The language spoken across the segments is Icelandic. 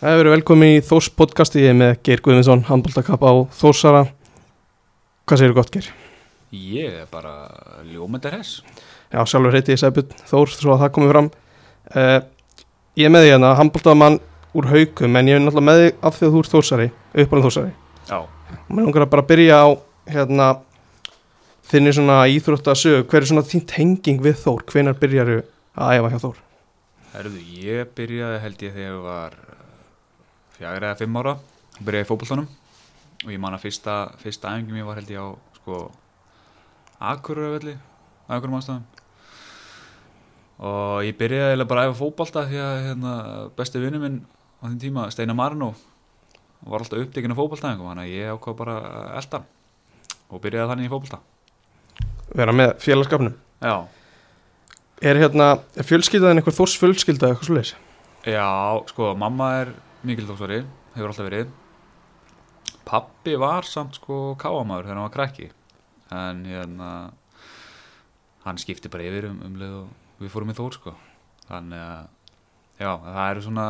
Það hefur verið velkomin í Þós podcasti ég með Geir Guðvinsson, handbóltakapp á Þósara Hvað segir þú gott Geir? Ég er bara ljómendar hess Já, sjálfur heiti ég Sæbjörn Þór svo að það komið fram. Uh, Ég er með því hérna, handbóltamann úr haukum en ég er náttúrulega með því af því að þú ert Þósari uppalinn Þósari Já, mér langar að bara byrja á hérna þinni svona íþróttasög hver er svona þín tenging við Þór? Hvenar byrjar að æfa hjá Þór? herruðu, fjagur eða fimm ára byrjaði í fótbolltunum og ég man að fyrsta, fyrsta æfingum ég var held ég á sko Akureyravelli Akurum ástæðum. Og ég byrjaði eiginlega bara að æfa fótbolta því að hérna, besti vinnu minn á þeim tíma, Steinar Marino var alltaf upptekinn af fótboltaðingum þannig að ég ákvað bara elda og byrjaði þannig í fótbolta. Vera með félagskapnum Já, Er hérna, er fjölskyldaðin einhver Þórs fjölskylda eitthvað svoleiðis? Já, sko, mamma er mikil þóksvari, hefur alltaf verið. Pappi var samt sko káamaður þegar hann var krakki. En hérna hann skipti bara yfir um, um leið og við fórum í þór sko. Þannig að já, það eru svona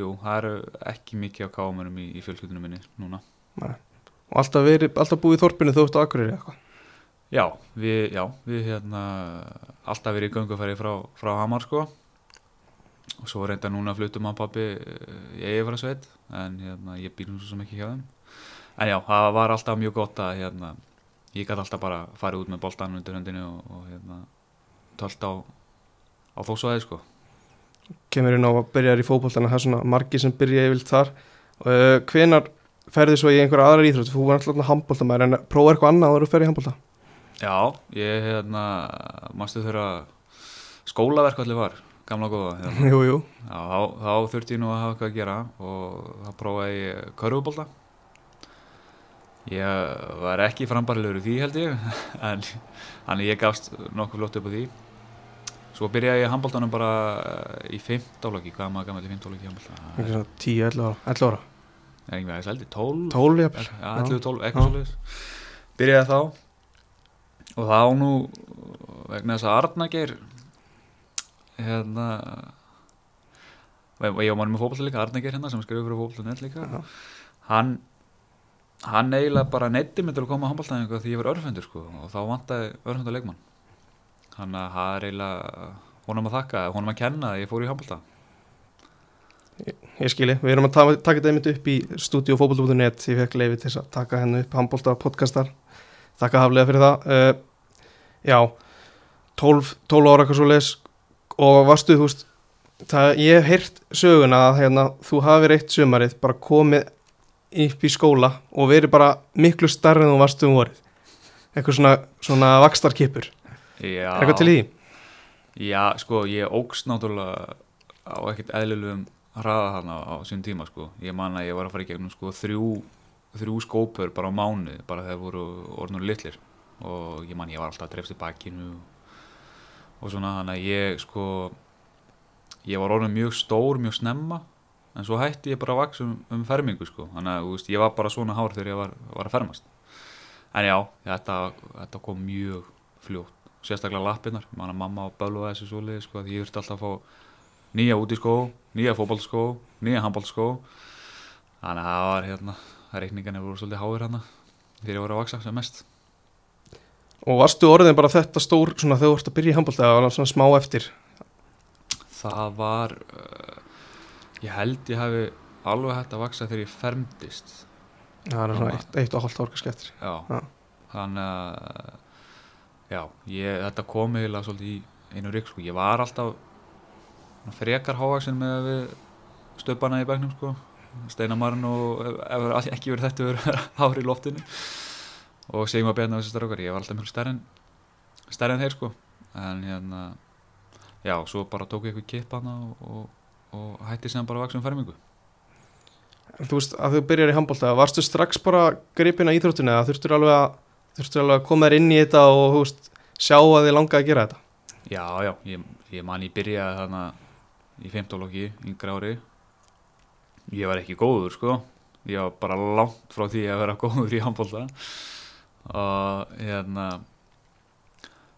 jú, það eru ekki mikið á káamarum í, í fjölskyldunum minni núna. Og alltaf, verið, alltaf búið í Þorpinu þú ert á Akureyri eitthvað? Já, við, já, við hérna alltaf verið í göngufæri frá, frá Hamar sko og svo reynda núna flutum að pappi í Eifra sveit en hérna, ég býr nú svo ekki hjá þeim. En já, það var alltaf mjög gott að hérna, ég gæti alltaf bara farið út með boltan undir höndinu og, og hérna, tölt á, á þósvæði sko. Kemur inn á að byrja í fótboltana það er svona margi sem byrja yfirlt þar. Uh, Hvenar ferði svo í einhverja aðrar íþrótt þú var alltaf handbóltamæður en prófa eitthvað annað að þú ferði í handbólta Já, ég hérna, mástu þeirra skólaverk allir var, gamla góða hérna. Jú, jú Já, þá, þá þurfti ég nú að hafa eitthvað að gera og þá prófaði ég körfubólta. Ég var ekki frambarilegur í því held ég, en þannig ég gafst nokkuð flott upp á því. Svo byrjaði ég handbóltanum bara í fimmtálagi, hvað er maður gammal í fimmtálagi handbólta? Ekki svona 10-11 ára 11 ára Það er ekki veginn seldi, 12? 12 jafnvel Já, 11, 12, Já. eitthvað svolítið. Byrjaði þá og þá nú vegna þess að Arnageir hérna og ég var manni með fótbolta líka, Arnageir hérna sem skrifur fyrir fótbolta.net líka. Já. hann hann eiginlega bara neytti mig til að koma á handbóltæðingu því ég var örfendur sko og þá vantaði örfendur leikmann. Hann að það er eiginlega honum að þakka, honum að kenna að ég fór í handbólta Ég skilji, við erum að taka, taka þetta einmitt upp í stúdíu fótbolta.net ég fekk leiði til að taka hennu upp handbólta podcastar. Þakka haflega fyrir það. Uh, Já 12, 12 ára eitthvað svo leis og varstu, þú veist það, ég hef heyrt söguna að hérna, þú hafi verið eitt sömarið bara komið upp í skóla og verið bara miklu starri en þú varstu um vorið eitthvað svona, svona vakstarkipur er eitthvað til í því? Já, sko, ég ógst náttúrulega á ekkert eðlilegum hraða þarna á sín tíma, sko. Ég man að ég var að fara í gegnum, sko, þrjú, þrjú skópur bara á mánu, bara þegar voru orðnur litlir. Og ég man, ég var alltaf að drefst í bakkinu og svona, þannig að ég, sko, ég var orðin mjög stór, mjög snemma, en svo hætti ég bara að vaksa um, um fermingu, sko. Þannig að, veist, ég var bara svona hár þegar ég var, var að fermast. En já, þetta, þetta kom mjög fljótt sérstaklega lappirnar, manna mamma og bölvaði þessu svoleiði sko, því ég þurfti alltaf að fá nýja útiskó, nýja fótballskó nýja handballskó þannig að það var hérna, reikningarnir voru svolítið háir hérna þegar ég voru að vaksa sem mest Og varstu orðin bara þetta stór svona þegar þú ert að byrja í handbólta eða var það svona smá eftir það var uh, ég held ég hafi alveg hægt að vaksa þegar ég fermdist Það er svona eitt, eitt og hálft kannski eftir já, Já. þannig að já, ég, þetta kom eiginlega svolítið í einu rík sko. ég var alltaf frekar hávaksin með stöpana í bæknum sko. steinamarinn og ef, ef ekki verið þetta verið hári í loftinu og segjum að beina þessi strákar ég var alltaf mjög stærri en stærri en þeir sko. En hérna já, svo bara tók ég eitthvað kipp hana og, og, og hætti sem bara að vaksa um fermingu. Þú veist að þú byrjar í handbólta varstu strax bara gripin að íþróttinu eða þurftur alveg að að koma þér inn í þetta og veist sjá að þið langaði að gera þetta? Já, já, ég, ég man ég byrjaði þarna í 15 lokki, yngri ári. Ég var ekki góður sko. Ég var bara langt frá því að vera góður í handbólta og hérna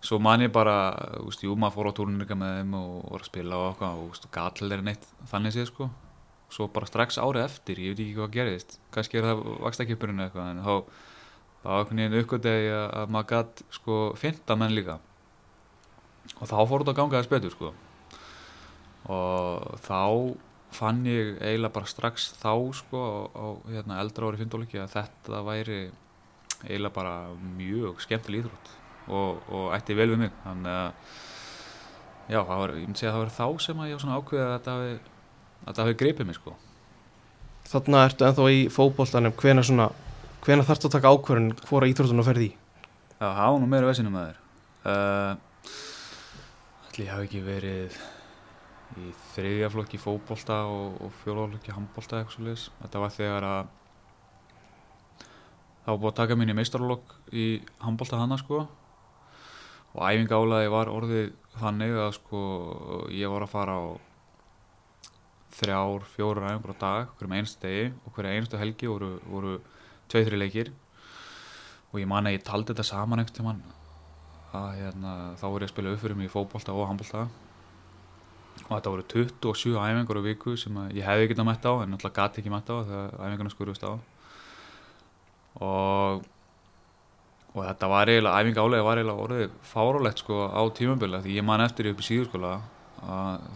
svo man ég bara, þú veist, jú, maður fór á túrunleika með þeim og voru að spila og okkar og þú veist, gall er neitt þannig séð sko. Svo bara strax árið eftir, ég veit ekki hvað gerðist kannski er það vakstakjöpurinn eitthvað en þá, þá einhvern veginn uppgöndegi að, að maður gætt sko finta menn líka. Og þá fór þetta að ganga þess betur sko. Og þá fann ég eiginlega bara strax þá sko á, á hérna, eldra ári findóliki að þetta væri eiginlega bara mjög skemmtileg íþrótt og, og ætti vel við mig. Þannig að já, það var, ég myndi segja að það var þá sem að ég ákveðið að þetta hafi, að greipið mig sko. Þannig ertu ennþá í fótboltanum. Hvena hvena þarftu að taka ákvörðun hvora íþróttun að ferði í? Já, það var nú meira vesinum að þér uh, Ætli ég hafi ekki verið í þriðja flokki fótbolta og, og fjólaflokki handbolta eitthvað svo leiðis Þetta var þegar að var búið að taka mín í meistarlokk í handbolta hana sko. Og æfingálaði var orðið þannig að sko ég var að fara á þrjár, fjórar æfingur á dag hverjum einstu degi. Og hverja einstu helgi voru, voru tveið-þri leikir. Og ég man að ég taldi þetta saman einhvern tímann. Að hérna, þá voru ég að spila uppfyrir mig í fótbolta og handbolta. Og þetta voru 27 æfingur á viku sem að ég hefði getað mætt á en náttúrulega gati ekki mætt á þegar æfingarna skurðust á og og þetta var eiginlega, æfinga álega var eiginlega orðið fárálegt sko á tímabili því ég man eftir upp í síðurskóla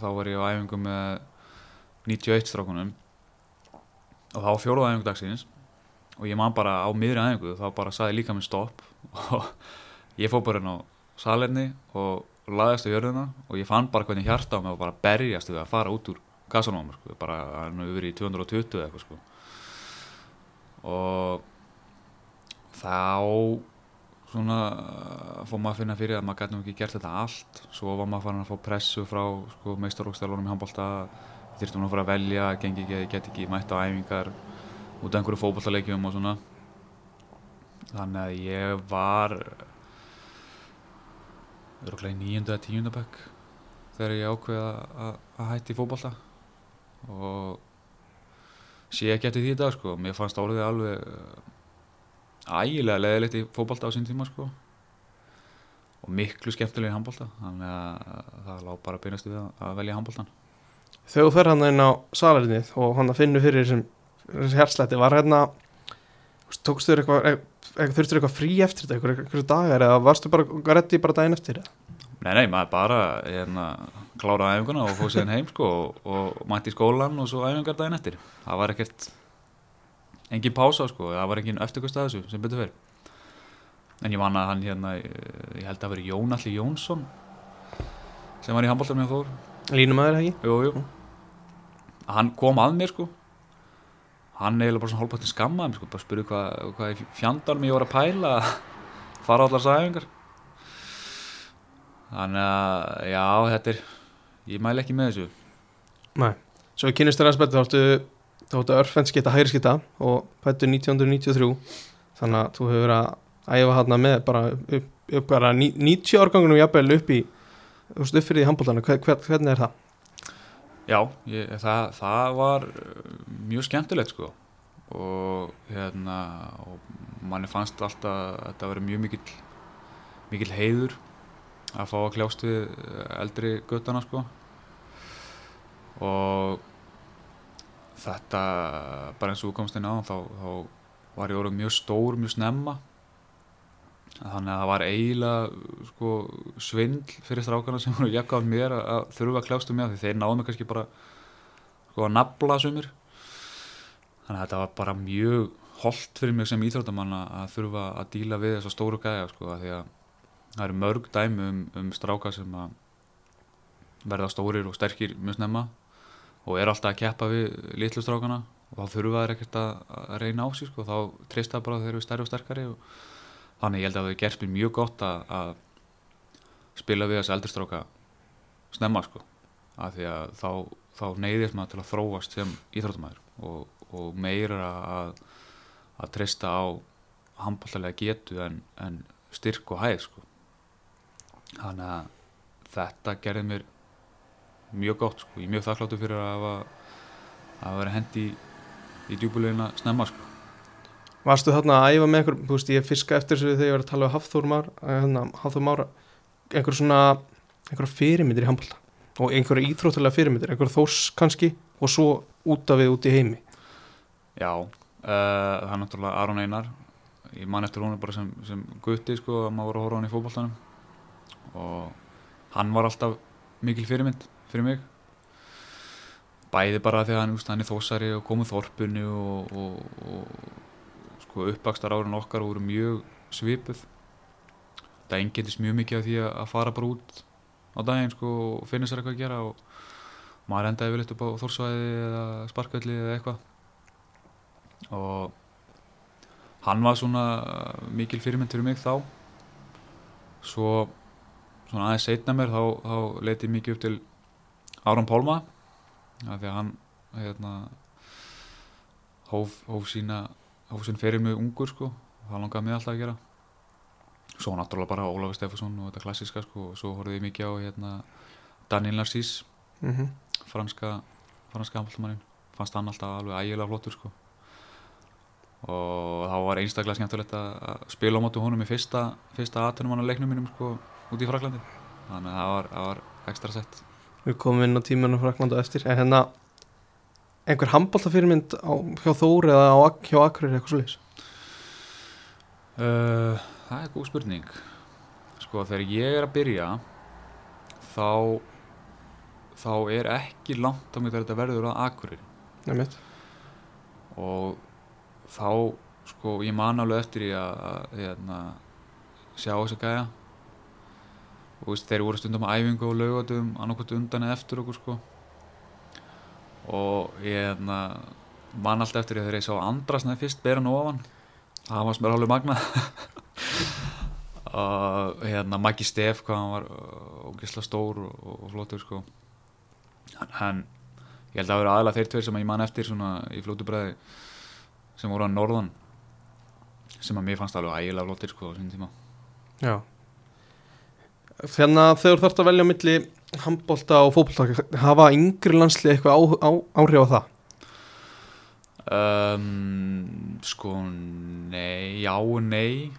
þá var ég á æfingu með 91 strákunum. Og þá var fjóruða æfingu dagsins. Og ég man bara á miðri æfingu þá bara saði líka minn stopp. Og ég fór bara inn á salerni og laðist á jörðina. Og ég fann bara hvernig hjarta á mig og bara berjast við að fara út úr gassanum sko, bara hann hefur verið í 220 eitthvað sko. Og þá svona fór maður að finna fyrir að maður gæti nú ekki gert þetta allt. Svo var maður farin að fá pressu frá sko, meistarrókstælunum í handbólta þurftum að fara að velja, gengi ekki, get ekki mætt á æfingar út af einhverju fókbóltaleikjum og svona. Þannig að ég var öruglega í nýjönda eða tíunda bekk þegar ég ákveði að, hætti í fókbólta og sé ekki eftir því þetta sko, mér fannst áliðið alveg ægilega leðilegt í fókbalta á sín tíma sko. Og miklu skemmtilega í handbólta þannig að það lág bara að beinast við að velja handbóltan Þegar þú fer hann inn á salarinnið og hann að finna fyrir þessum, þessum herslætti var hérna tókstu þér eitthvað, eitthvað þurftu þér eitthvað frí eftir þetta, eitthvað, eitthvað dagar eða varstu bara reddi bara daginn eftir það? Nei, nei, maður bara hérna, klára æfinguna og fóð sér heim sko og, og mætti í skólan og svo æfingar daginn eftir. Það var ekkert engin pása sko, það var engin eftirkvist að þessu sem betur fyrir en ég man að hann hérna ég held að veri Jón Alli Jónsson sem var í handbóltanum hjá Þór. Línum að þér ekki? Jú, jú. Hann kom að mér sko. Hann eiginlega bara svona hálpættin skammaði sko, bara spurði hvað hva í fjandarm ég var að pæla að fara allar sæfingar. Þannig að já, þetta er ég mæle ekki með þessu. Nei, svo kynist þér aðspætti þá áttu þá áttu örfennskita hægri skita og pættu 1993 þannig að þú hefur verið að æfa hann með bara upp, upp bara 90 árgangunum jafnvel upp í þú veist upp fyrir því handbóltana, Hver, hvernig er það? Já, ég, það, það var mjög skemmtilegt sko. Og hérna og manni fannst alltaf að þetta verið mjög mikill mikill heiður að fá að kljást við eldri göttana sko. Og þetta bara eins og komst inn á þá, þá var ég orðið mjög stór mjög snemma. Þannig að það var eiginlega sko, svindl fyrir strákana sem voru jakkað mér að, þurfa að kljástu mér því þeir náðu mig kannski bara sko, að nabla sumir. Þannig að þetta var bara mjög holdt fyrir mig sem íþróttamann að þurfa að díla við þessa stóru gæja sko, því að það eru mörg dæmi um, um stráka sem að verða stórir og sterkir mjög snemma og er alltaf að keppa við litlu strákana og þá þurfa þeir ekkert að, reyna á sig sko, þá trista bara þeir eru stærri og sterkari og þannig ég held að það hefur gert mér mjög gott að, að spila við þessi eldurstráka snemma sko. Af því að þá, þá neyðist maður til að þróast sem íþróttumæður og, og meira að, að treysta á handballarlega getu en, en styrk og hæð sko. Þannig að þetta gerði mér mjög gott sko, ég er mjög þakkláttu fyrir að hafa að vera hendi í, í djúbulegina snemma sko. Varstu þarna að æfa með einhver, þú veist ég fiska eftir þessu þegar ég var að tala um Hafþór Mára, hérna, Hafþór Mára einhver svona, einhverja fyrirmyndir í handbólta og einhverja íþróttulega fyrirmyndir, einhverja þós kannski og svo út af við út í heimi. Já, uh, það er náttúrulega Aron Einar. Ég man eftir hún bara sem, sem gutti sko að maður voru að horfa hann í fótballtanum og hann var alltaf mikil fyrirmynd fyrir mig. Bæði bara að hann, hann er þósari og komið þorpunni og, og, og sko uppvakstar árun okkar voru mjög svipuð. Það engendist mjög mikið af því að fara bara út á daginn sko og finna sér eitthvað að gera og maður endaði vel eitthvað á þórsvæði eða sparkvelli eða eitthvað. Og hann var svona mikil fyrirmynd fyrir mig þá. Svo svona aðeins setna mér þá, þá leiti ég mikið upp til Áram Pálma af því að hann hérna, hóf, hóf sína hóf sín fyrir mig ungur sko og það langaði mig alltaf að gera. Svo náttúrulega bara Ólafur Stefánsson og þetta klassiska sko og svo horfði ég mikið á hérna, Daniel Narcís mm -hmm. franska franska handbóltamannin fannst hann alltaf alveg ægilega flottur sko. Og þá var einstaklega skemmtilegt að spila á mótu honum í fyrsta, fyrsta aðtunum á leiknum mínum sko út í Fraklandi þannig að það var, það var ekstra sett Við komum inn á tímanu Frakland og eftir. En hérna einhver handbóltafyrirmynd hjá Þóri eða á, hjá Akkur eitthvað svo leiðis uh, Það er góð spurning. Sko þegar ég er að byrja þá þá er ekki langt á mig þegar þetta verður að Akkurir Nefnitt og þá sko ég man alveg eftir í að, að hérna, sjá þess að gæja veist, þeir voru stundum á æfingu og laugatum annarkvæmt undan eða eftir okkur sko. Og ég hérna, man alltaf eftir þegar ég sá andrasnaði fyrst bera nú ofan það var smér alveg magna og hérna Maggi Steff hann var ógisla stór og, og flottur sko. Hann ég held að það verið aðalega þeir tveir sem ég man eftir svona í flótu bræði sem voru á norðan sem að mér fannst alveg ægilega flottir sko á sín tíma. Já Þannig að þegar þú þarfst að velja milli handbólta og fótbólta hafa yngri landslið eitthvað á, á, áhrif á það? um, sko nei, já og nei.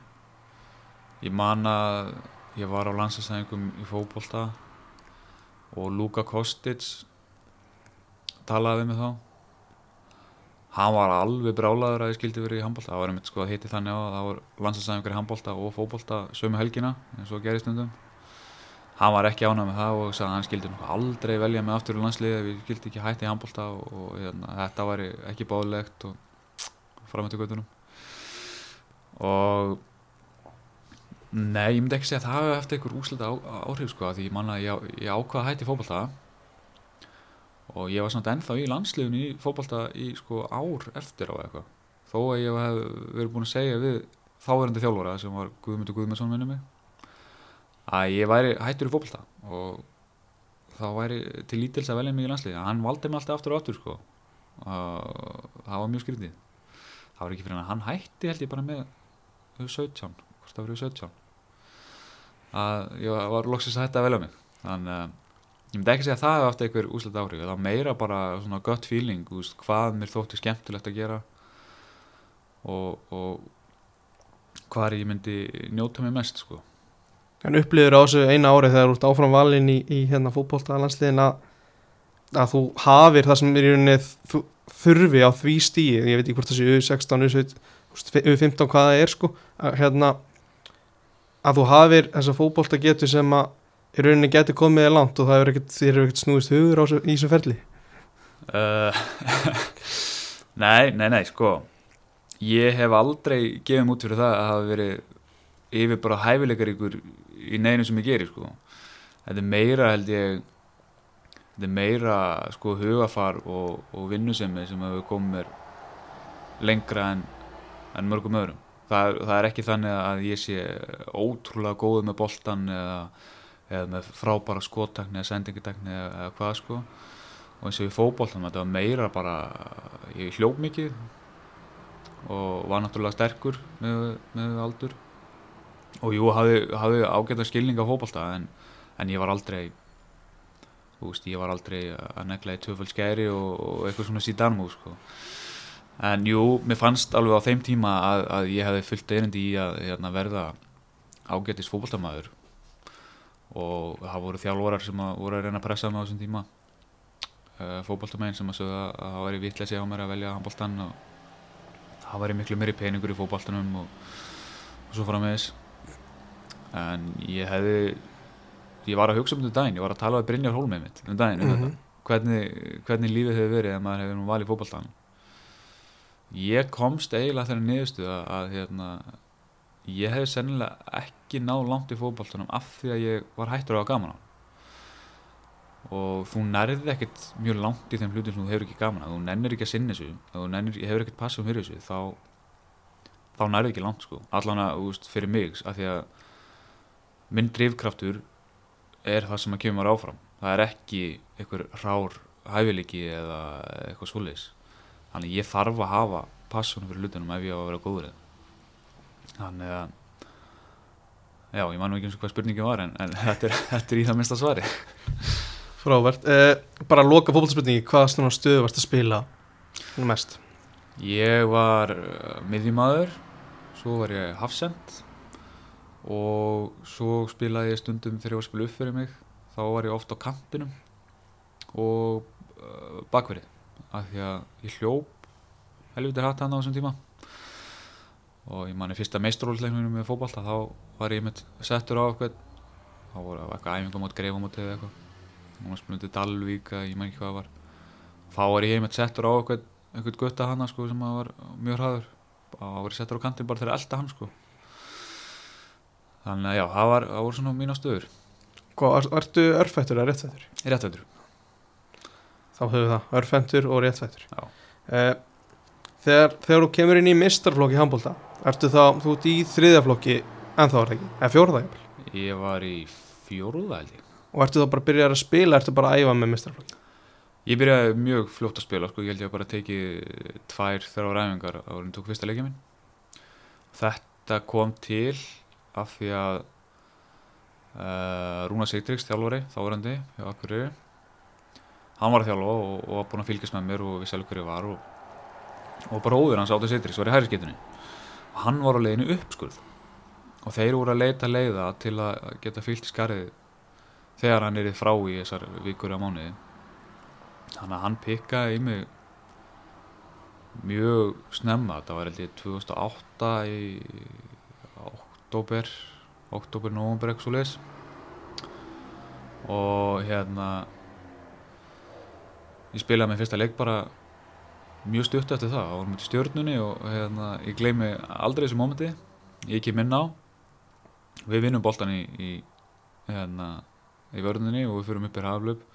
Ég man að ég var á landslýsæðingum í fótbólta og Luka Kostic talaði mig þá. Hann var alveg brálaður að ég skildi verið í handbólta það var einmitt sko að heiti þannig á að það var landslýsæðingur í handbólta og fótbólta sömu helgina eins og gerist stundum hann var ekki ánað með það og sagði að hann skildi aldrei velja mig aftur í landslið ef ég skildi ekki hætti í handbólta og, og hérna, þetta var ekki báðilegt og framöttu göttunum og nei, ég myndi ekki segja að það hafi eftir einhver úslita á, áhrif sko því manna ég, ég ákvaða hætti í fókbalta og ég var samt ennþá í landsliðun í fókbalta í sko ár eftir á eitthvað. Þó að ég hef verið búin að segja við þáverandi þjálfara sem var Guðmundur Guðmundsson minni mig að ég væri hættur í fókbalta og þá væri til lítils að velja mig í landsliði hann valdi mig alltaf aftur og aftur sko. Það var mjög skrítið. Það var ekki fyrir hann hann hætti held ég bara með 17, hvort það verið 17 að ég var loksist að hætta að velja mig. Þannig að ég myndi ekki segja að það hefði haft einhver úslætt áhrif það var meira bara svona gött feeling úst, hvað mér þótti skemmtilegt að gera og, og hvað ég myndi njóta mig mest sko En upplýður á þessu eina ári þegar þú ert áfram valin í, í hérna fótbólta landsliðin að, að þú hafir það sem er í rauninni þurfi á því stíi, ég veit ekki hvort það sé U16, U15 hvað það er sko, að, hérna, að þú hafir þessa fótbólta getur sem að í rauninni getur komið langt og það er ekkert, þér eru ekkert snúist hugur á, í þessu ferli. Uh, nei, nei, nei, sko, ég hef aldrei gefið mút fyrir það að hafi verið yfir bara hæfileikar ykkur í neginu sem ég gerir sko. þetta er meira held ég þetta er meira sko hugafar og, og vinnusemi sem hefur komið lengra en, en mörgum öðrum. Það, það er ekki þannig að ég sé ótrúlega góð með boltan eða, eða með frábæra skóttakni eða sendingitakni eða, eða hvað sko. Og eins og í fókbóltan þetta var meira bara ég hljóf mikið og var náttúrulega sterkur með, með aldur og jú, hafði, hafði ágæta skilning á fókbalta en, en ég var aldrei þú veist, ég var aldrei að negla í tvöfald skæri og, og eitthvað svona síðanmú sko. en jú, mér fannst alveg á þeim tíma að, að ég hefði fyllt einandi í að hérna, verða ágætis fókbaltamæður og það voru þjálfarar sem að voru að reyna að pressa mig á þessum tíma. Uh, fótboltamegin sem að sögðu að að það væri vitleysi á mér að velja handboltan og það væri miklu meiri peningur í fótboltanum og, og svo fara með þess en ég hefði ég var að hugsa um þetta daginn, ég var að tala við Brynjar Hólmið mitt um daginn um Mhm. þetta hvernig, hvernig lífið hefur verið ef maður hefur nú valið fótboltan ég komst eiginlega þeirra niðurstu að, að hérna, ég hefði sennilega ekki náð langt í fótboltanum af því að ég var hættur á að gaman á og þú nærði ekkert mjög langt í þeim hlutum sem þú hefur ekki gaman að þú nennir ekki að sinna þessu þú nennir, hefur ekkert passum fyrir þessu þá, þá nærði ekki langt sko. Allan að, úst, fyrir mig af því að minn drifkraftur er það sem að kemur áfram. Það er ekki einhver rár hæfileiki eða eitthvað svoleiðis. Þannig ég þarf að hafa passunum fyrir hlutunum ef ég á að vera góður þannig að já, ég man nú ekki eins og hvað spurningin var en, en þetta, er, þetta er í það minnsta svari. Frábært, uh, bara að loka fótballspurningi, hvaða svona stöðu varst að spila mest? Ég var uh, miðjumadur, svo var ég hafsend og svo spilaði ég stundum þegar ég var að spila upp fyrir mig. Þá var ég oft á kampinum og uh, bakverið af því að ég hljóp helvitir hatt hann á þessum tíma. Og ég manni fyrsta meistróleiknum með fótballta þá var ég með settur á eitthvað þá voru eitthvað æfingum átt greifamótið eða eitthvað. Og spilandi Dalvík að ég man ekki hvað það var. Þá var ég með settur á eitthvað einhvern gutta hana sko sem var mjög hraður. Og var ég settur á kantinn bara þegar elda hann sko þannig að já, það var, það voru svona mína stöður. Hvað, er, ertu örfættur eða réttfættur? ég rétt veitur Þá höfum við það, örfættur og réttfættur. Já. uh, þegar, þegar þú kemur inn í mistarflokki handbólta Ertu þá, þú ert í þriðaflokki en þá er það ekki, eða fjórða jafnvel? Ég var í fjóruða held ég. Og ertu þá bara að byrja að spila, ertu bara að æfa með mistarflokki ég byrjaði mjög fljótt að spila sko, ég held ég að bara tekið tvær þrjá ræfingar á af því að uh, Rúna Sigtryggs þjálfari, þáverandi hjá Akureyri hann var að þjálfa og, og var búinn að fylgjast með mér og vissi alveg hverju var og, og bróður hans Áttu Sigtryggs var í hæriskeitunni og hann var á leiðinu uppskurð og þeir voru að leita leiða til að geta fyllt í skarið þegar hann er í frá í þessar vikur á mánuði. Þannig að hann pikkaði í mig mjög snemma þetta var held ég 2008 í oktober oktober, november eitthvað svo leis og hérna ég spilaði með fyrsta leik bara mjög stutt eftir það, vorum út í stjörnunni og hérna, ég gleymi aldrei þessu mómenti. Ég kem inn á. Við vinnum boltan í, í hérna, í vörðunni og við fyrir upp í haflöp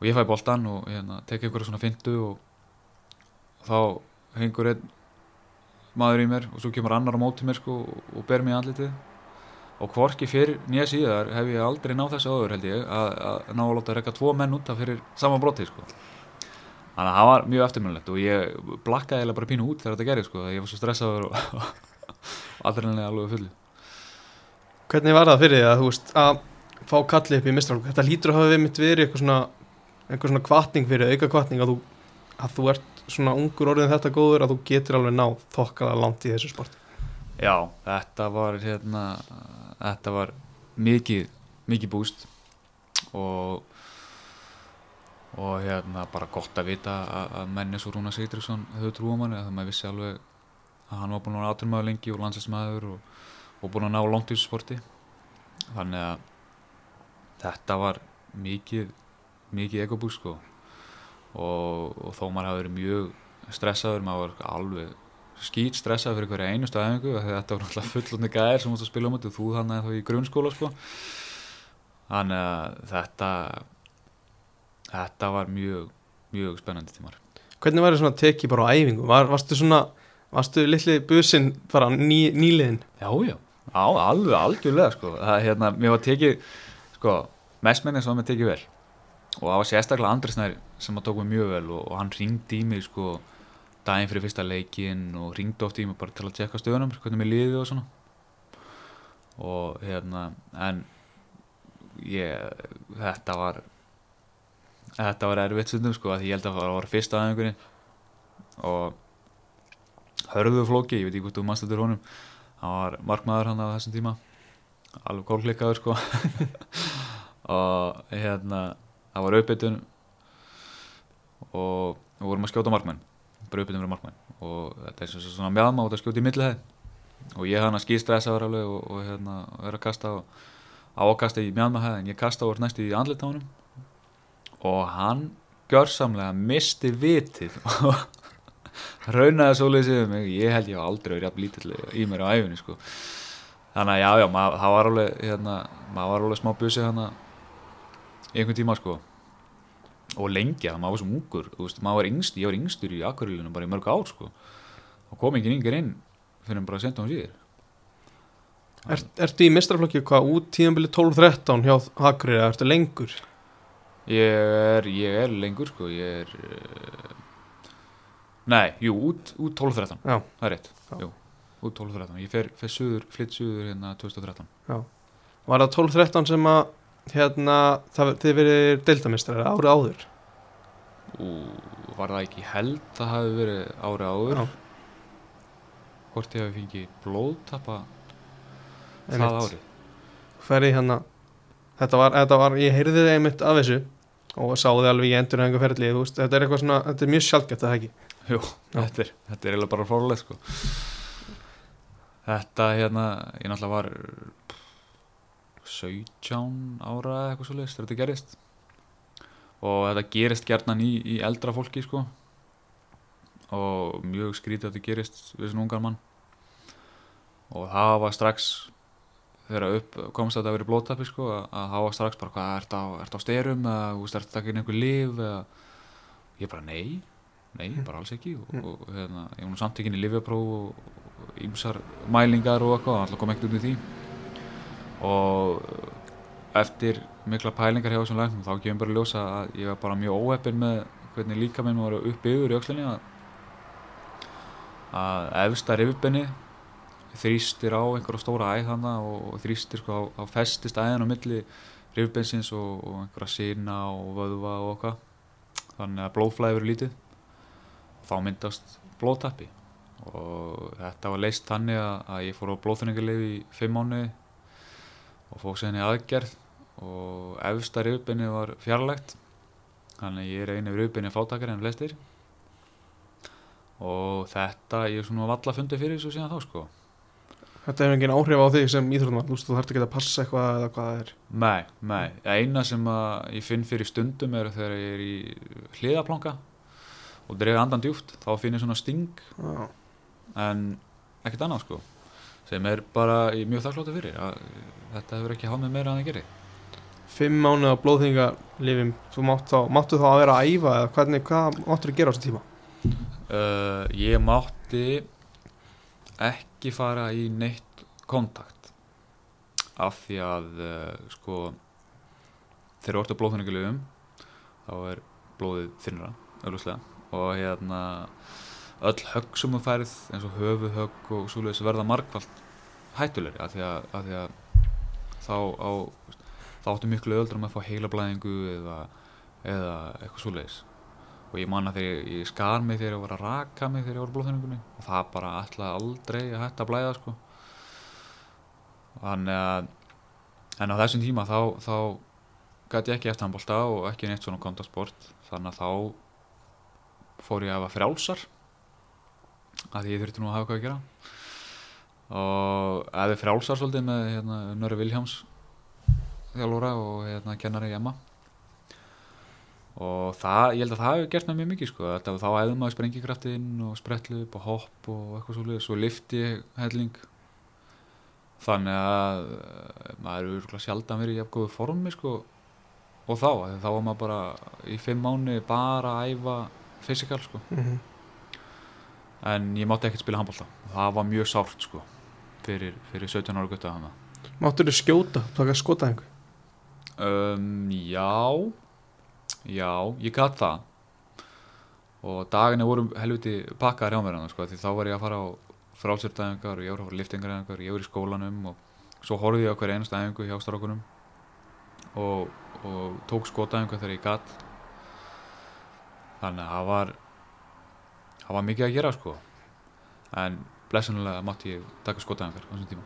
og ég fæ boltan og hérna, tek einhverja svona fintu og, og þá hengur einn maður í mér og svo kemur annar á móti mér sko, og ber mér andlitið og hvorki fyrir nýja síðar hef ég aldrei náð þessu áður held ég að, að ná að láta rekka tvo menn út af fyrir sama broti sko. þannig að það var mjög eftirminnlegt og ég blakkaði eiginlega bara pínu út þegar þetta gerði sko, ég var svo stressaður og, aldrei alveg fullu Hvernig var það fyrir því að þú veist að fá kalli upp í mistarflokki? Þetta lítur að hafa við mitt verið eitthvað svona, eitthvað svona kvartning fyrir auka kvartning að þú, að þú ert svona ungur orðin þetta góður að þú getur alveg náð þokkala langt í þessu sport. Já, þetta var hérna, þetta var mikið, mikið búst og og hérna bara gott að vita að, menni svo Rúna Sigdriksson höfðu trú á manni að maður vissi alveg að hann var búin að vera átunmaður lengi og landsinsmaður og, og búin að ná langt í þessu sporti þannig að þetta var mikið mikið ekobús sko og, og þó maður hafi verið mjög stressaður, maður var alveg skýt stressað fyrir hverja einustu æfingu af því að þetta var náttúrulega fullotni gæðir sem að spila um þú þannig þá í grunnskóla sko. þannig að þetta þetta var mjög mjög spennandi tímar Hvernig var það svona tekið bara á æfingu? Var, varstu svona, varstu litli businn bara ný, nýliðin? já, já, á, alveg algjörlega sko. það er hérna, mér var tekið sko, mestmennin sem var mér tekið vel og það var sérstaklega Andri Snær sem að tók mér mjög vel og, og hann ringdi í mig sko daginn fyrir fyrsta leikin og ringdi oft í mig bara til að tjekka stöðunum hvernig mér liði og svona. Og hérna en ég, þetta var þetta var erfitt stundum sko að ég held að það var fyrsta aðeinkunni og hörðu flóki, ég veit ekki hvort þú mannst þetta honum hann var markmaður hann á þessum tíma. Alveg kólklikkaður sko. Og hérna það var auðbytun og við vorum að skjóta markmenn bara uppbytum fyrir markmenn. Og þetta er sem svona mjadma út að skjóta í millihæð. Og ég hann að skýstressa var alveg og, og hérna vera að kasta á, á að kasta í mjadmahæð en ég kasta úr næstu í andlit á honum og hann gjörsamlega misti vitið og raunaði svolítið mig. Ég held ég var aldrei verið jafn lítill í mér á æfinni sko. Þannig að já já, mað, það var alveg hérna, maður var alveg smá busi hérna í einhvern tíma sko. Og lengi að maður var svo mungur veist, maður var yngst, ég var yngstur í akvarílunum bara í mörg ár sko. Og kom ekki yngir inn fyrir bara að senda hún síður Er, ertu í mistraflokki hvað út tíðanbili 12-13 hjá Hakrið eða ertu lengur? ég er, ég er lengur sko. Ég er uh, nei, jú, út, út 12-13 Já. það er rétt, Já. jú, út 12-13 ég fer, fer suður, flytt suður hérna 2013 Var það 12-13 sem að hérna, það, þið verið deildamistrar árið áður? og var það ekki held það hafi verið árið áður Já. hvort ég hafi fengið blóðtappa það árið Ferði hérna þetta var, þetta var, ég heyrði þið einmitt af þessu og sáði alveg í þú veist, þetta er eitthvað svona, þetta er mjög sjálfgætt það ekki Jú, þetta er, þetta er eiginlega bara fórlega sko. Þetta hérna, ég náttúrulega var 17 ára eða eitthvað svo leist þegar þetta gerist. Og þetta gerist gerðnan í, í eldra fólki sko. Og mjög skrítið að þetta gerist við svona ungar mann. Og það var strax þegar upp komst að þetta verið blóttappi sko að, að það var strax bara hvað, ert á, ert á styrum eða þú veist, ert að taka inn einhver líf eða? Ég bara nei nei, bara alls ekki. Og, Mm. og hérna, ég var nú samt ekki í lifjapróf og, og ýmsar mælingar og eitthvað, alltaf kom ekkert í því og eftir mikla pælingar hjá þessum læknum þá kemur bara ljósa að ég var bara mjög óheppin með hvernig líka minn var uppbyður í öxlinni að, að efsta rifbenni þrýstir á einhverja stóra æð hana og þrýstir sko á, á festist æðin á milli rifbensins og, og einhverja sína og vöðva og okkar þannig að blóðflæði verið lítið. Þá myndast blóðtappi. Og þetta var leist þannig að, að ég fór á blóðþunningarleif í fimm mánuði og fók sér henni aðgerð og efsta rifbenni var fjarlægt. Þannig ég er einu rifbenni fátakar en flestir. Og þetta ég er svona valla fundið fyrir þessu síðan þá sko. Þetta hefur engin áhrif á þig sem íþróttumann þú þarft ekki að passa eitthvað eða hvað það er? Nei, nei, eina sem ég finn fyrir stundum er þegar ég er í hliðaplanka og dreif andan djúft, þá finn ég svona sting. Já, en ekkert annað sko sem er bara mjög þakkláttur fyrir að þetta hefur ekki hafð með meira en það gerir Fimm mánuð á blóðþingalifim þú mátt þá, máttu þá að vera að æfa eða hvernig, hvað máttu að gera á þessu tíma? uh, Ég mátti ekki fara í neitt kontakt af því að uh, sko þegar þú ert á blóðþunningalöfum þá er blóðið þinnra og hérna öll högg sem þú færið eins og höfuðhögg og svoleiðis verða margfald hættulegri af því að, af því að þá, á, þá áttu miklu öðuldur um að fá heilablæðingu eða, eða eitthvað svoleiðis. Og ég man að þegar ég, skar mig þegar ég var að raka mig þegar ég var á blóðþunningunni og það bara ætlaði aldrei að hætta að blæða sko. Þannig að en á þessum tíma þá, þá gæti ég ekki eftir handbólta og ekki neitt svona kontasport. Þannig að þá fór ég að hafa frjálsar að ég þurfti nú að hafa hvað að gera. Og eða frjálsar svolítið með hérna, Nöri Viljáms þjálfóra og hérna, kennari Emma. Og það, ég held að það hefur gert mér mjög mikið sko, þá æðum maður sprengikraftinn og spretlu upp og hopp og eitthvað svolítið svo lifti helling. Þannig að eh, maður er örgulega sjaldan verið í jafn góðu formi sko. Og þá, þá var maður bara í fimm mánu bara að æfa fysikal sko, Mm en ég mátti ekkert spila handbólta það var mjög sárt sko fyrir, fyrir 17 ára gutta hana Máttu þau skjóta, taka skotaðingu? um, já. Já, ég gat það. Og daginni voru helviti pakkaðar hjá mér hana sko, því þá var ég að fara á frálsýrtæðingar og ég var að fara liftingaræðingar, ég var í skólanum og svo horfði ég á hverja einasta æfingu hjá strákunum og, og tók skotæfingu þegar ég gat. Þannig að það var það var mikið að gera sko. En blessunulega mátti ég taka skotæfingar á þessum tíma.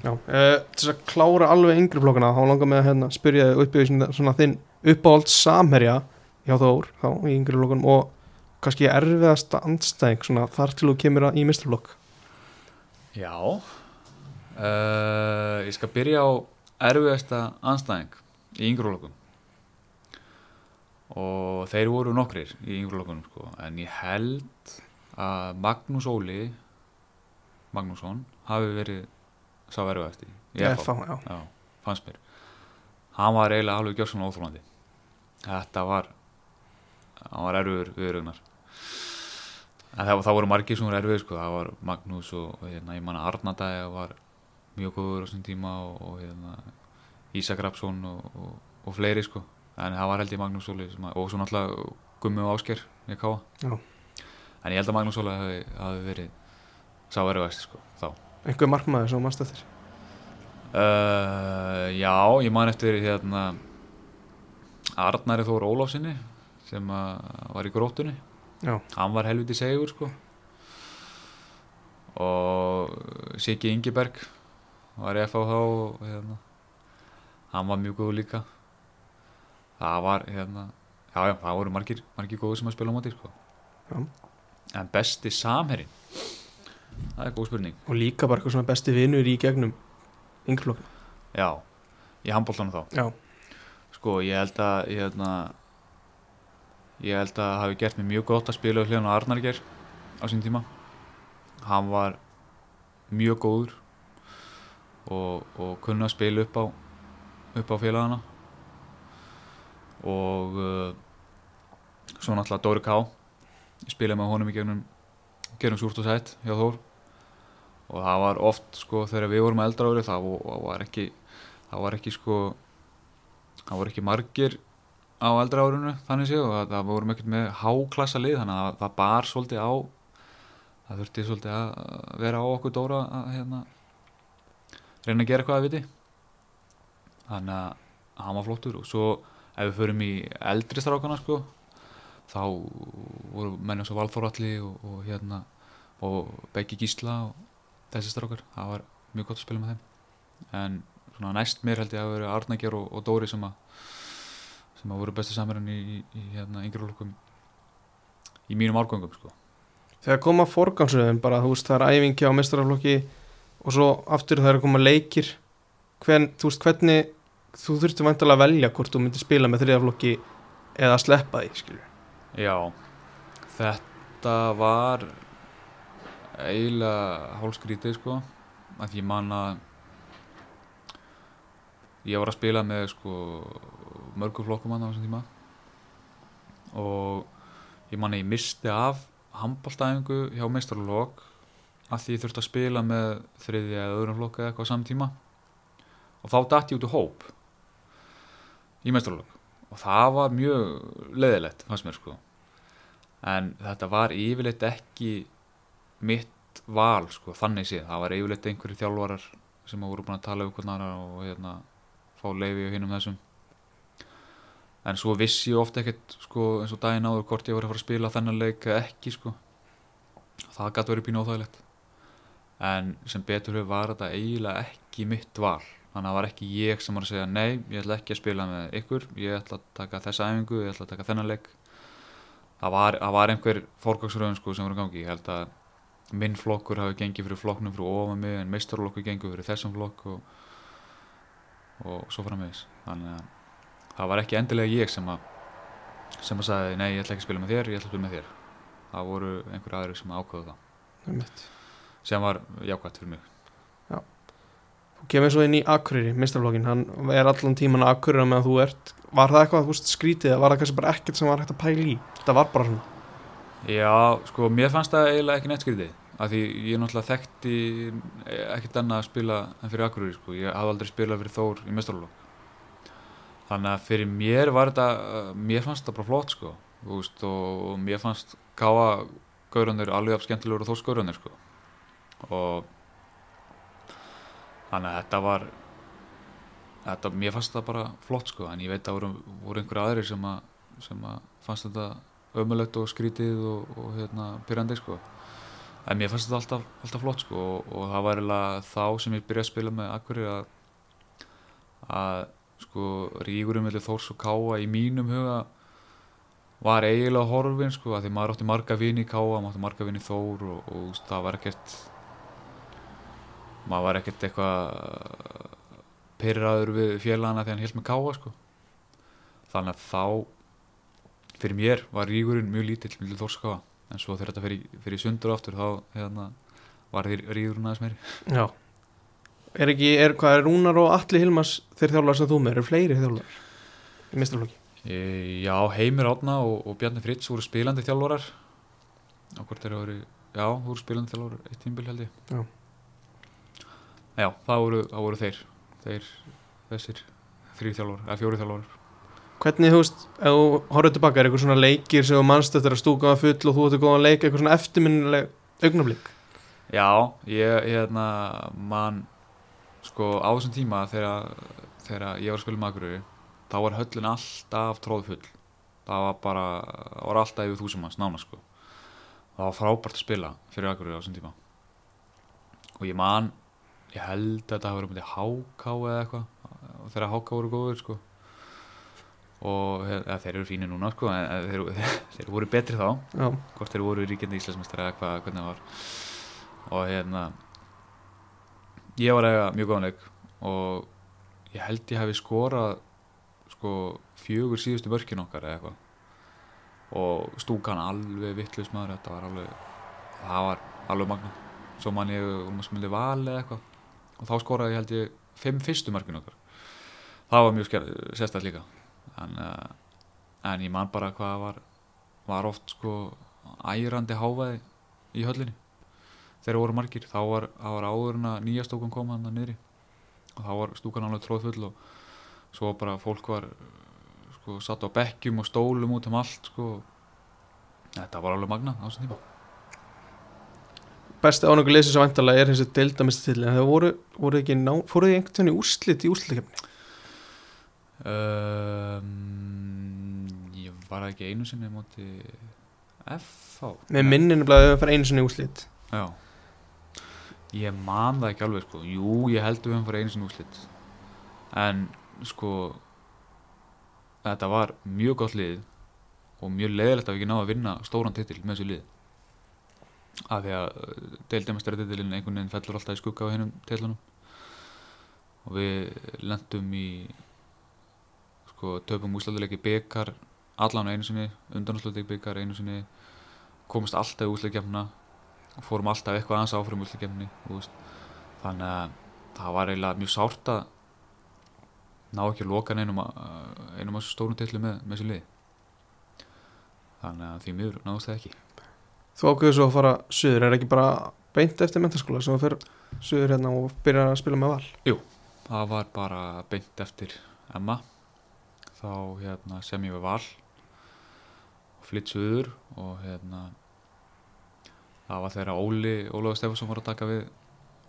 Já, uh, til þess að klára alveg yngri flokkana þá langar mig að hérna, spyrja upp í svona, þinn uppáhald samherja hjá Þór þá í yngri lokunum og kannski erfiðasta andstæðing svona þar til þú kemur í misturlokk Já uh, Ég skal byrja á erfiðasta anstæðing í yngrúlokum og þeir voru nokkrir í yngrúlokunum sko. en ég held að Magnús Óli Magnússon hafi verið sá erfiðasti í FH. FH, já. Já, fannst mér hann var eiginlega alveg gjörsanlega óþólandi þetta var hann var erfiður viðrugnar en það, það voru margir sem voru erfiður sko. það var Magnús og, hérna, ég manna Arnardæja var mjög góður á þessum tíma og, og hérna, Ísak Rapsson og, og, og fleiri sko en það var held ég Magnús Óli og svo náttúrulega Gummi og Ásker ég káa en ég held að Magnús Óli hafi, hafi verið sá erfiðasti sko þá. Einhver markmaður sem mannst eftir? Uh, já, ég man eftir hérna Arnari Þór Ólafsinni sem var í gróttunni. Já. hann var helviti segur sko. Og Siggi Ingeberg var í FH þá og hérna hann var mjög góð líka það var hérna já já, það voru margir, margir góður sem að spila á móti sko. En besti samherrin það er góð spurning. Og líka bara eitthvað svona besti vinnur í gegnum yngri lokunum já, í handbóltanum þá. Já, Sko, ég held að ég, hérna, ég held að hafi gert mér mjög gott að spila hljóðan á Arnarger á sín tíma. Hann var mjög góður og, og kunna að spila upp á upp á félagana og uh, svo náttúrulega Dóri Ká ég spilaði með honum í gegnum gegnum súrt og sætt hjá Þór. Og það var oft sko þegar við vorum eldra ári það var ekki það var ekki sko það voru ekki margir á eldra árinu þannig séu og það, það vorum ekkert með háklassa lið þannig að það bar svolítið á það þurfti svolítið að vera á okkur Dóra að hérna, reyna að gera eitthvað að viti þannig að hann var flottur og svo ef við förum í eldri strákana sko þá voru menn eins og Valþóralli og, og hérna og Beggi Gísla og þessi strákar. Það var mjög gott að spila með þeim. En svona næst mér held ég að vera Arnagjör og, og Dóri sem að sem að voru bestu samarinn í, í, í hérna yngri lókum í mínum árgöngum sko. Þegar koma forgansröðum bara þú veist það er æfingi á mestaraflokki og svo aftur það er að koma leikir Hvern, þú veist hvernig þú þurfti vantilega að velja hvort þú myndir spila með þriðaflokki eða að sleppa því skilur Já, þetta var eiginlega hálskrítið sko að ég man að ég var að spila með sko mörgum flokkum hann á þessum tíma. Og ég man að ég misti af handbóltæfingu hjá meistarlokk að því ég þurfti að spila með þriðja eða öðrum flokka eða eitthvað á saman tíma. Og þá dætt ég út úr hóp í meistarlokk og það var mjög leðilegt fannst mér sko. En þetta var yfirleitt ekki mitt val sko þannig séð, það var yfirleitt einhverju þjálfarar sem voru búin að tala um hvernig og hérna fá leifi og hinn um þessum. En svo vissi ég ofta ekkert sko eins og daginn áður hvort ég var að fara að spila þennan leik ekki sko. Það gæti verið pínu óþægilegt. En sem betur hefur var þetta eiginlega ekki mitt val þannig að það var ekki ég sem var að segja nei, ég ætla ekki að spila með ykkur. Ég ætla að taka þessa æfingu, ég ætla að taka þennan leik. Það var, það var einhver fórgangsröðun sko sem var að gangi. Ég held að minn flokkur hafi gengið fyrir flokknum fyrir ofan mig en meistarlokkur gengið fyrir þessum flokk og, og svo framvegis. Þannig að það var ekki endilega ég sem að sem að sagði nei, ég ætla ekki að spila með þér, ég ætla að spila með þér. Það voru einhver aðri sem ákvöðu það. Sem var jákvæmt fyrir mig kemur svo inn í Akureyri, mistarflokkin hann er allan tíman að Akureyra meðan þú ert. Var það eitthvað, veist, skrítið var það kannski bara ekkert sem var hægt að pæla í? Þetta var bara svona. Já, sko, mér fannst það eiginlega ekki neitt skrítið af því ég náttúrulega þekkti ekkert annað að spila en fyrir Akureyri sko. ég hafði aldrei spilað fyrir Þór í mestarlokk þannig að fyrir mér var þetta mér fannst þetta bara flott sko veist, og, mér fannst káa gaurunir alveg af skemmtilegur og Þórs gaurunir sko og þannig að þetta var þetta, mér fannst þetta bara flott sko en ég veit að voru, voru einhverja aðrir sem að, sem að fannst þetta ömulegt og skrítið og, og hérna, pyrrandi sko. En mér fannst þetta alltaf, alltaf flott sko og, og það var eiginlega þá sem ég byrjaði að spila með Akkurir að, að sko rígurum með Þórs og Káa í mínum huga var eiginlega horfin sko, að því maður átti marga vini í Káa, maður átti marga vini í Þór og, og það var ekkert maður var ekkert eitthvað pyrraður við félagana þegar hann held með Káa sko. þannig að þá fyrir mér var rígurinn mjög lítill mjög þórskáa, en svo þegar þetta fyrir, fyrir sundur aftur þá hérna, var því rígurinn aðeins meiri Já Er ekki, er, hvað er Rúnar og Atli Hilmas þeir þjálfar sem þú með, eru fleiri þjálfar í mistraflokki? E, já, Heimir Átna og, og Bjarni Fritz voru spilandi þjálfarar já, voru spilandi þjálfarar eitt tímbil held ég Já. Já, það voru, það voru þeir þeir, þessir þrý þjálfarar, eða fjóri þjálfarar Hvernig, þú veist, ef þú horfður tilbaka, er eitthvað svona leikir sem þú mannst eftir að stúka að full og þú ert að góða að leika, eitthvað svona eftirminnileg augnablík? Já, ég, hérna, man, sko, á þessum tíma þegar, þegar ég var að spila Akureyri, þá var höllin alltaf tróðfull. Það var bara, það var alltaf yfir þúsum manns, nána, sko. Það var frábært að spila fyrir Akureyri á þessum tíma. Og ég man, ég held að þetta hafa verið með háká eða eitthvað, þegar háká voru góður, sko. Og eða, þeir eru fínir núna, sko, en en þeir, þeir, voru betri þá. Já, hvort þeir voru ríkjandi íslensmestari eða hvað, hvernig það var. Og hérna ég var eiga mjög góðan leik og ég held ég hefði skorað sko fjögur síðustu mörkin okkar eða eitthvað. Og stúkan alveg vittlust maður þetta var alveg það var alveg magna svo man ég um að smilja val eða eitthvað og þá skoraði ég held ég fimm fyrstu mörkin okkar. Það var mjög sérstætt líka. En, uh, en ég man bara hvað var var oft sko ærandi hávaði í höllinni. Þegar voru margir, þá var, var áður en að nýja stúkan koma hann að niðri. Og þá var stúkan alveg tróðfull og svo bara fólk var sko satt á bekkjum og stólum út um allt sko. Þetta var alveg magna á þessum tíma besti ánægur leysið sem vantarlega er þessi deildamistill en það voru, voru ekki ná, fóruð þið einhvern veginn í úrslit í úrslitakefni? um, ég var ekki einu sinni á móti FH Með minninu blæðið að fara einu sinni í úrslit. Já. Ég man það ekki alveg sko. Jú, ég held að við höfum farið einu sinni úrslit. En sko Þetta var mjög gott lið Og mjög leiðilegt að við ekki náðu að vinna Stóran titil með þessu lið Af því að deildemestari titilin Einhvern veginn fellur alltaf í skugga á hennum titlunum Og við lendum í Sko, töpum úrsláttuleiki byggar Allan einu sinni Undanúrsláttuleiki byggar einu sinni Komist alltaf í úrslitkefna og fórum alltaf eitthvað aðeins áfram úrslikefni þannig að það var eiginlega mjög sárt að ná ekki að loka einum að stórum tillu með, með sér lið þannig að því miður náðust það ekki Þú ákveður svo að fara söður, er ekki bara beint eftir mentaskóla sem þú fer söður hérna og byrjar að spila með val? Það var bara beint eftir Emma. Þá hérna, sem ég var val og flytt söður og hérna það var þegar Óli, Ólaður Stefansson var að taka við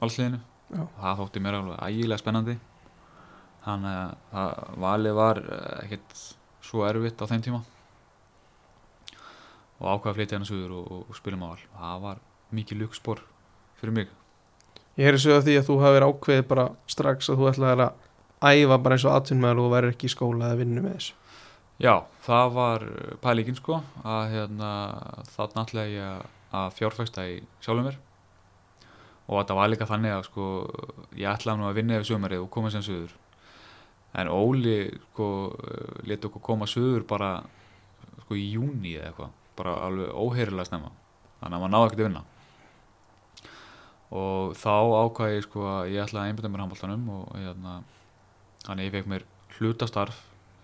valsliðinu. Já. það þótti mér alveg ægilega spennandi. Þannig að valið var eh, ekkert svo erfitt á þeim tíma og ákvaða að flytja hérna suður og, og, og spilum á val. Það var mikið lukkspor fyrir mig. Ég heyri sögðu af því að þú hafið ákveðið bara strax að þú ætlaði að æfa bara eins og atvinnumæður og væri ekki í skóla eða vinnu með þessu. Já, það var pælíkin sko að hérna, þarna ætlaði ég að- að fjárfæsta í sjálfum mér. Og þetta var líka þannig að sko ég ætlaði nú að vinna yfir sömarið og koma sem söður en Óli sko leti okkur koma söður bara sko í júni eða eitthvað bara alveg óheyrilega snemma. Þannig að maður náði ekkert að vinna. Og þá ákvaði ég sko að ég ætlaði að einbyrða mér handbóltanum og hérna þannig ég fekk mér hlutastarf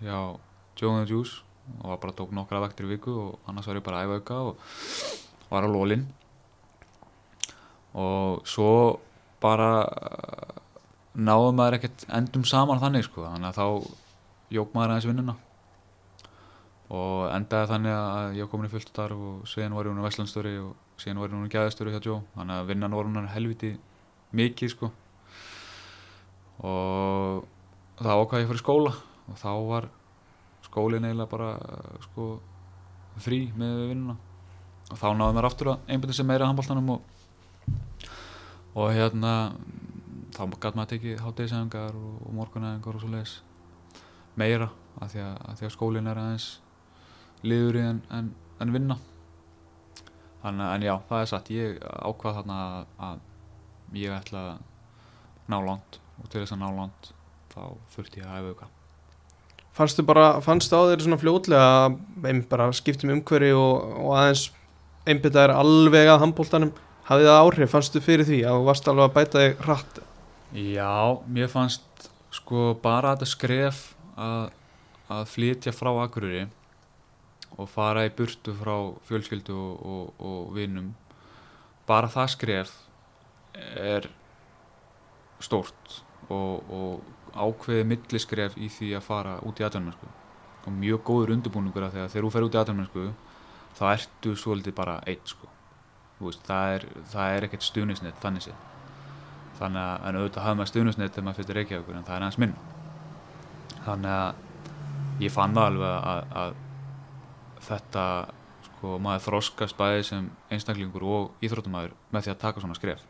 hjá Joe and the Juice og var bara tók nokkra vektir í viku og annars var ég bara að æfa auka og var á lólinn og svo bara uh, náðum maður ekkert endum saman þannig sko þannig að þá jók maður aðeins vinnuna og endaði þannig að ég kom inn í fullt starf og síðan var ég hún Vestlandstöri og síðan var ég hún gæðastöri hjá Joe. Þannig að vinnan var hún helviti mikið sko. Og þá ákvaði ég fyrir skóla og þá var skólinn eiginlega bara sko frí með vinnuna. Og þá náðum við aftur að einbæti sem meira handbóltanum og, og hérna þá gæti maður tekið hátdegisæðingar og, og morgunæðingar og svo leiðis meira af því að, að, að skólinn er aðeins liður í en, en, en vinna. Að en já, það er satt. Ég ákvað þarna að, að ég ætla að ná langt og til þess að ná langt þá þurfti ég að æfa auka. Fannstu bara, fannstu á þeir svona fljótlega að bara skiptum umhverfi og, og aðeins einbytta er alveg að handbóltanum hafði það áhrif, fannstu fyrir því að þú varst alveg að bæta þig hratt? Já, mér fannst sko bara þetta skref að, að flytja frá Akureyri og fara í burtu frá fjölskyldu og, og, og vinum. Bara það skref er stórt og, og ákveðið milliskref í því að fara út í atvinnmennsku og mjög góður undirbúningur að þegar þú fer út í atvinnmennsku þá ertu svolítið bara eitt sko. Veist, það er, það er ekkert stuðnisnett þannig séð. Þannig að, en auðvitað hafa maður stuðnisnett þegar maður fyrir Reykjavíkur en það er hans minn þannig að ég fann það alveg að, að þetta sko, maður þroskast bæði sem einstaklingur og íþróttumæður með því að taka svona skref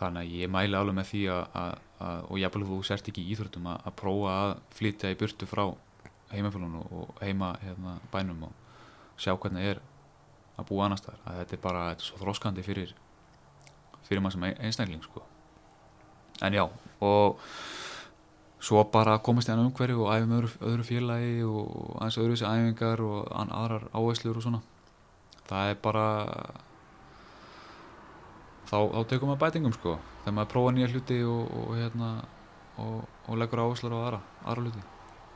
þannig að ég mæli alveg með því að, að, að og ég þú sért ekki í íþróttum að, að prófa að flytja í burtu frá heimafélunum og heima hérna, bænum og sjá hvernig er að búa annar staðar að þetta er bara þetta er svo þroskandi fyrir fyrir maður sem einstakling sko. en já og svo bara komast ég annað umhverju og æfum öðru, öðru félagi og aðeins öðru þessi æfingar og aðrar áherslur og svona. Það er bara þá, þá tekum maður bætingum sko. Þegar maður prófa nýja hluti og, og, hérna, og, og leggur áherslur á aðra, aðra hluti.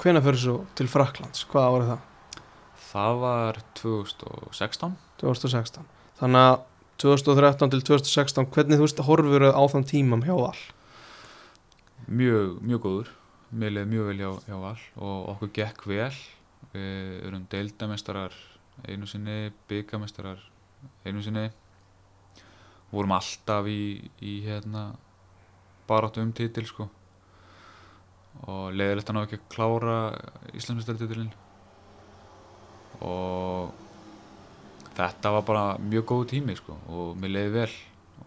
Hvena fyrir svo til Fraklands, hvað árið það? Það var 2016 2016 Þannig að 2013 til 2016 hvernig þú veist horfur á þann tímam hjá all? Mjög, mjög góður Mér leiði mjög vel hjá, hjá all og okkur gekk vel. Við erum deildamestarar einu sinni, byggamestarar einu sinni. Vorum alltaf í, í hérna baráttu um títil sko. Og leiðilegt að ná ekki að klára Íslandsmyndstartitilinn og þetta var bara mjög góð tími sko og mér leiði vel.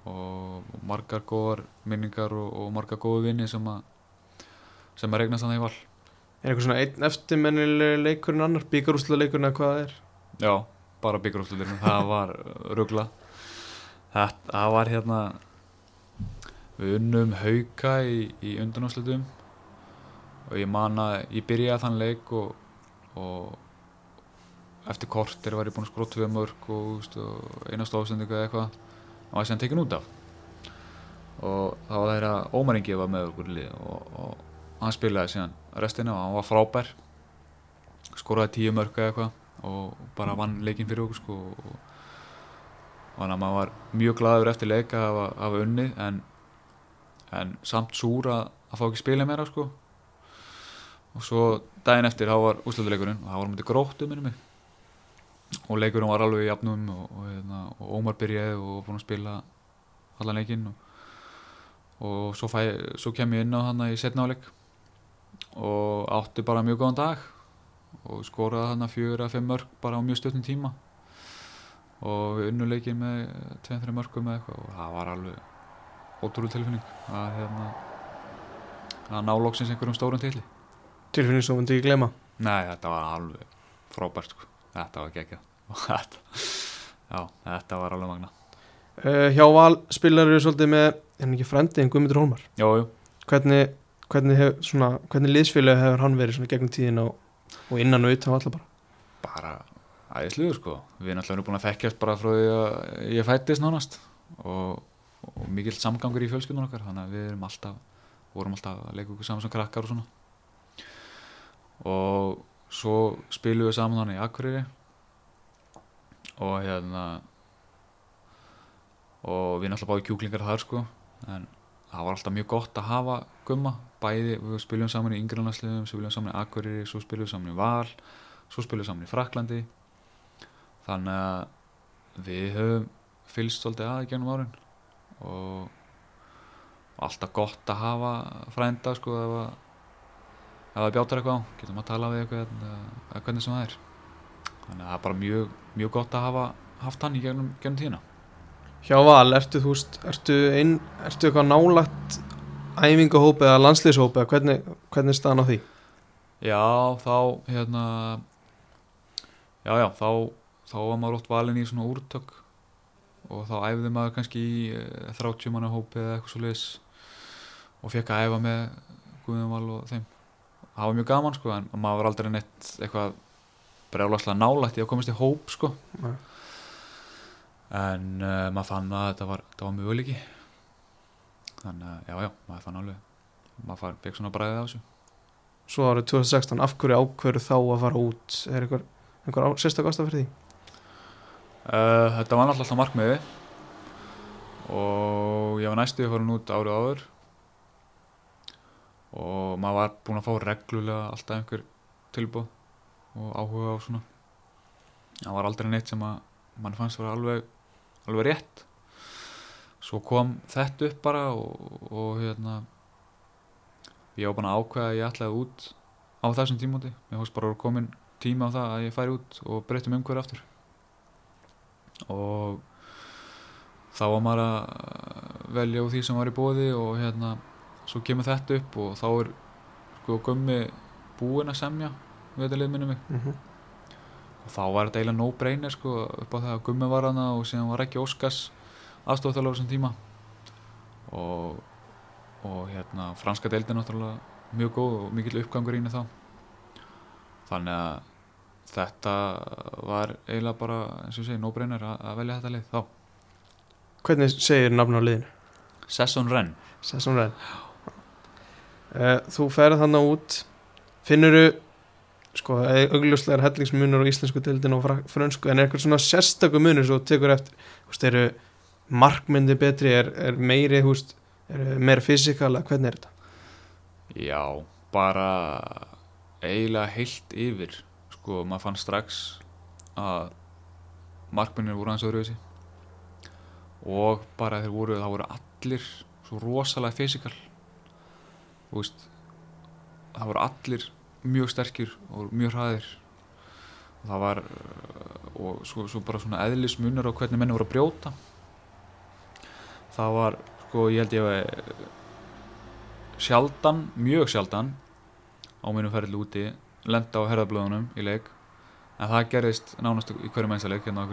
Og margar góðar minningar og, og margar góðu vinni sem að sem að regnast þannig í val. Er eitthvað svona einn eftirmennileg leikurinn annar, byggarúslega leikurinn eða hvað það er? Já, bara byggarúslega það var ruggla það var hérna við unnum hauka í, í undanáslutum og ég man að ég byrjaði þann leik og, og eftir kortir var ég búin að skróta tvei mörg og, og einast ástendingu eða eitthvað. Það var sem tekin út af. Og þá var það þeirra Ómaringi var með okkur lið og, og hann spilaði síðan restina og hann var frábær. Skóraði tíu mörg eða eitthvað og bara vann leikin fyrir okkur sko og þannig að maður var mjög gladur eftir leika að hafa unnið en, en samt súra að fá ekki spila meira sko. Og svo daginn eftir þá var úslutuleikurinn og það var mútið gróttu minnum mig. Og leikurinn var alveg í jafnum og, og, hérna, og Ómar byrjaði og búin að spila allan leikinn og, og svo, fæ, svo kem ég inn á hann í setnáleik og átti bara mjög góðan dag og skoraði hann að fjögur að fimm mörg bara á mjög stöttum tíma. Og við unnum leikin með 2-3 mörgum eða eitthvað og það var alveg ótrúlega tilfinning að hérna að ná loksins einhverjum stórum til Tilfinning sem hundi ekki glema? Nei, þetta var alveg frábært sko. þetta var geggja og þetta, já, þetta var alveg magna uh, Hjá Val spilar eru svolítið með en ekki frendi en Guðmundur Hólmar? Jójú Hvernig, hvernig, hvernig liðsfélag hefur hann verið gegnum tíðin og, og innan og utan allar bara? Bara æðisluður sko við erum alltaf búin að þekkjast bara frá því að ég fættist nánast og, og mikill samgangur í fjölskyldunum okkar þannig að við erum alltaf vorum alltaf að leika okkur saman sem krakkar og svona og svo spilum við saman þannig í Akureyri og hérna og við erum alltaf báði kjúklingar þar sko en það var alltaf mjög gott að hafa gumma bæði, við spilum saman í Yngrelandsliðum, spilum saman í Akureyri, svo spilum við saman í Val svo spilum við saman í Fraklandi þannig að við höfum fylgst svolítið aðeins gennum árin og alltaf gott að hafa frænda sko ef að ef það bjátar eitthvað á, getum að tala við eitthvað eða hvernig sem það er. Þannig að það er bara mjög, mjög gott að hafa haft hann í gennum, tíðina. Hjá Val, ertu þú ertu, ertu eitthvað nálagt æfingahópi eða landslýshópi eða hvernig, hvernig staðan á því? Já, þá hérna já, já, þá, þá var maður oft valin í svona úrtök og þá æfði maður kannski í eh, 30 manna hópi eða eitthvað svo leis og fekk að æfa með Guðum og þeim það var mjög gaman sko en maður var aldrei neitt eitthvað brjálagslega nálægt í að komast í hóp sko Nei. en uh, maður fann að þetta var, var mjög líki þannig að já, já, maður fann alveg. Maður fekk svona bræðið á þessu. Svo árið 2016, af hverju ákveður þá að fara út? Er einhver, einhver á- sérstök ástæð fyrir því? Uh, þetta var alltaf markmiði og ég var næstu að fara út árið áður. Og maður var búinn að fá reglulega alltaf einhver tilbúð og áhuga á svona. Það var aldrei neitt sem að mann fannst að vera alveg, alveg rétt svo kom þetta upp bara og, og hérna ég var bara ákveða að ég ætlaði út á þessum tímóti ég hóst bara að komin tíma á það að ég færi út og breytum umhverju aftur. Og þá var maður að velja úr því sem var í bóði og hérna svo kemur þetta upp og þá er sko gummi búinn að semja við þetta liðminni mig. Mm og þá var þetta eiginlega no-brainer sko upp á það að gummi var hana og síðan var ekki Óskars aðstofþjóðlega á þessum tíma. Og, og hérna franska deildin náttúrulega mjög góð og mikill uppgangur íni þá. Þannig að þetta var eiginlega bara eins og ég segi no-brainer að, velja þetta lið þá. Hvernig segir nafn á liðinu? Sesson Renn. Sesson Red uh, Þú ferð þannig út. Finnurðu sko, augljóslegar hellingsmunur á íslensku deildin og fra- frönsku en er eitthvað svona sérstakur munur svo þú tekur eftir, þú veist, eru markmyndi betri, er, er meiri veist, er meira fysikala, hvernig er þetta? Já, bara eiginlega heilt yfir sko, maður fann strax að markmennir voru hans öðruvísi. Og bara þeir voru, það voru allir svo rosalega fysikal. Það voru allir mjög sterkir og mjög hraðir. Og það var og svo, svo bara svona eðlismunur á hvernig menni voru að brjóta það var, sko, ég held ég að sjaldan, mjög sjaldan á mínum ferðli úti lenda á herðablöðunum í leik. En það gerðist nánast í hverju mennstaleik hérna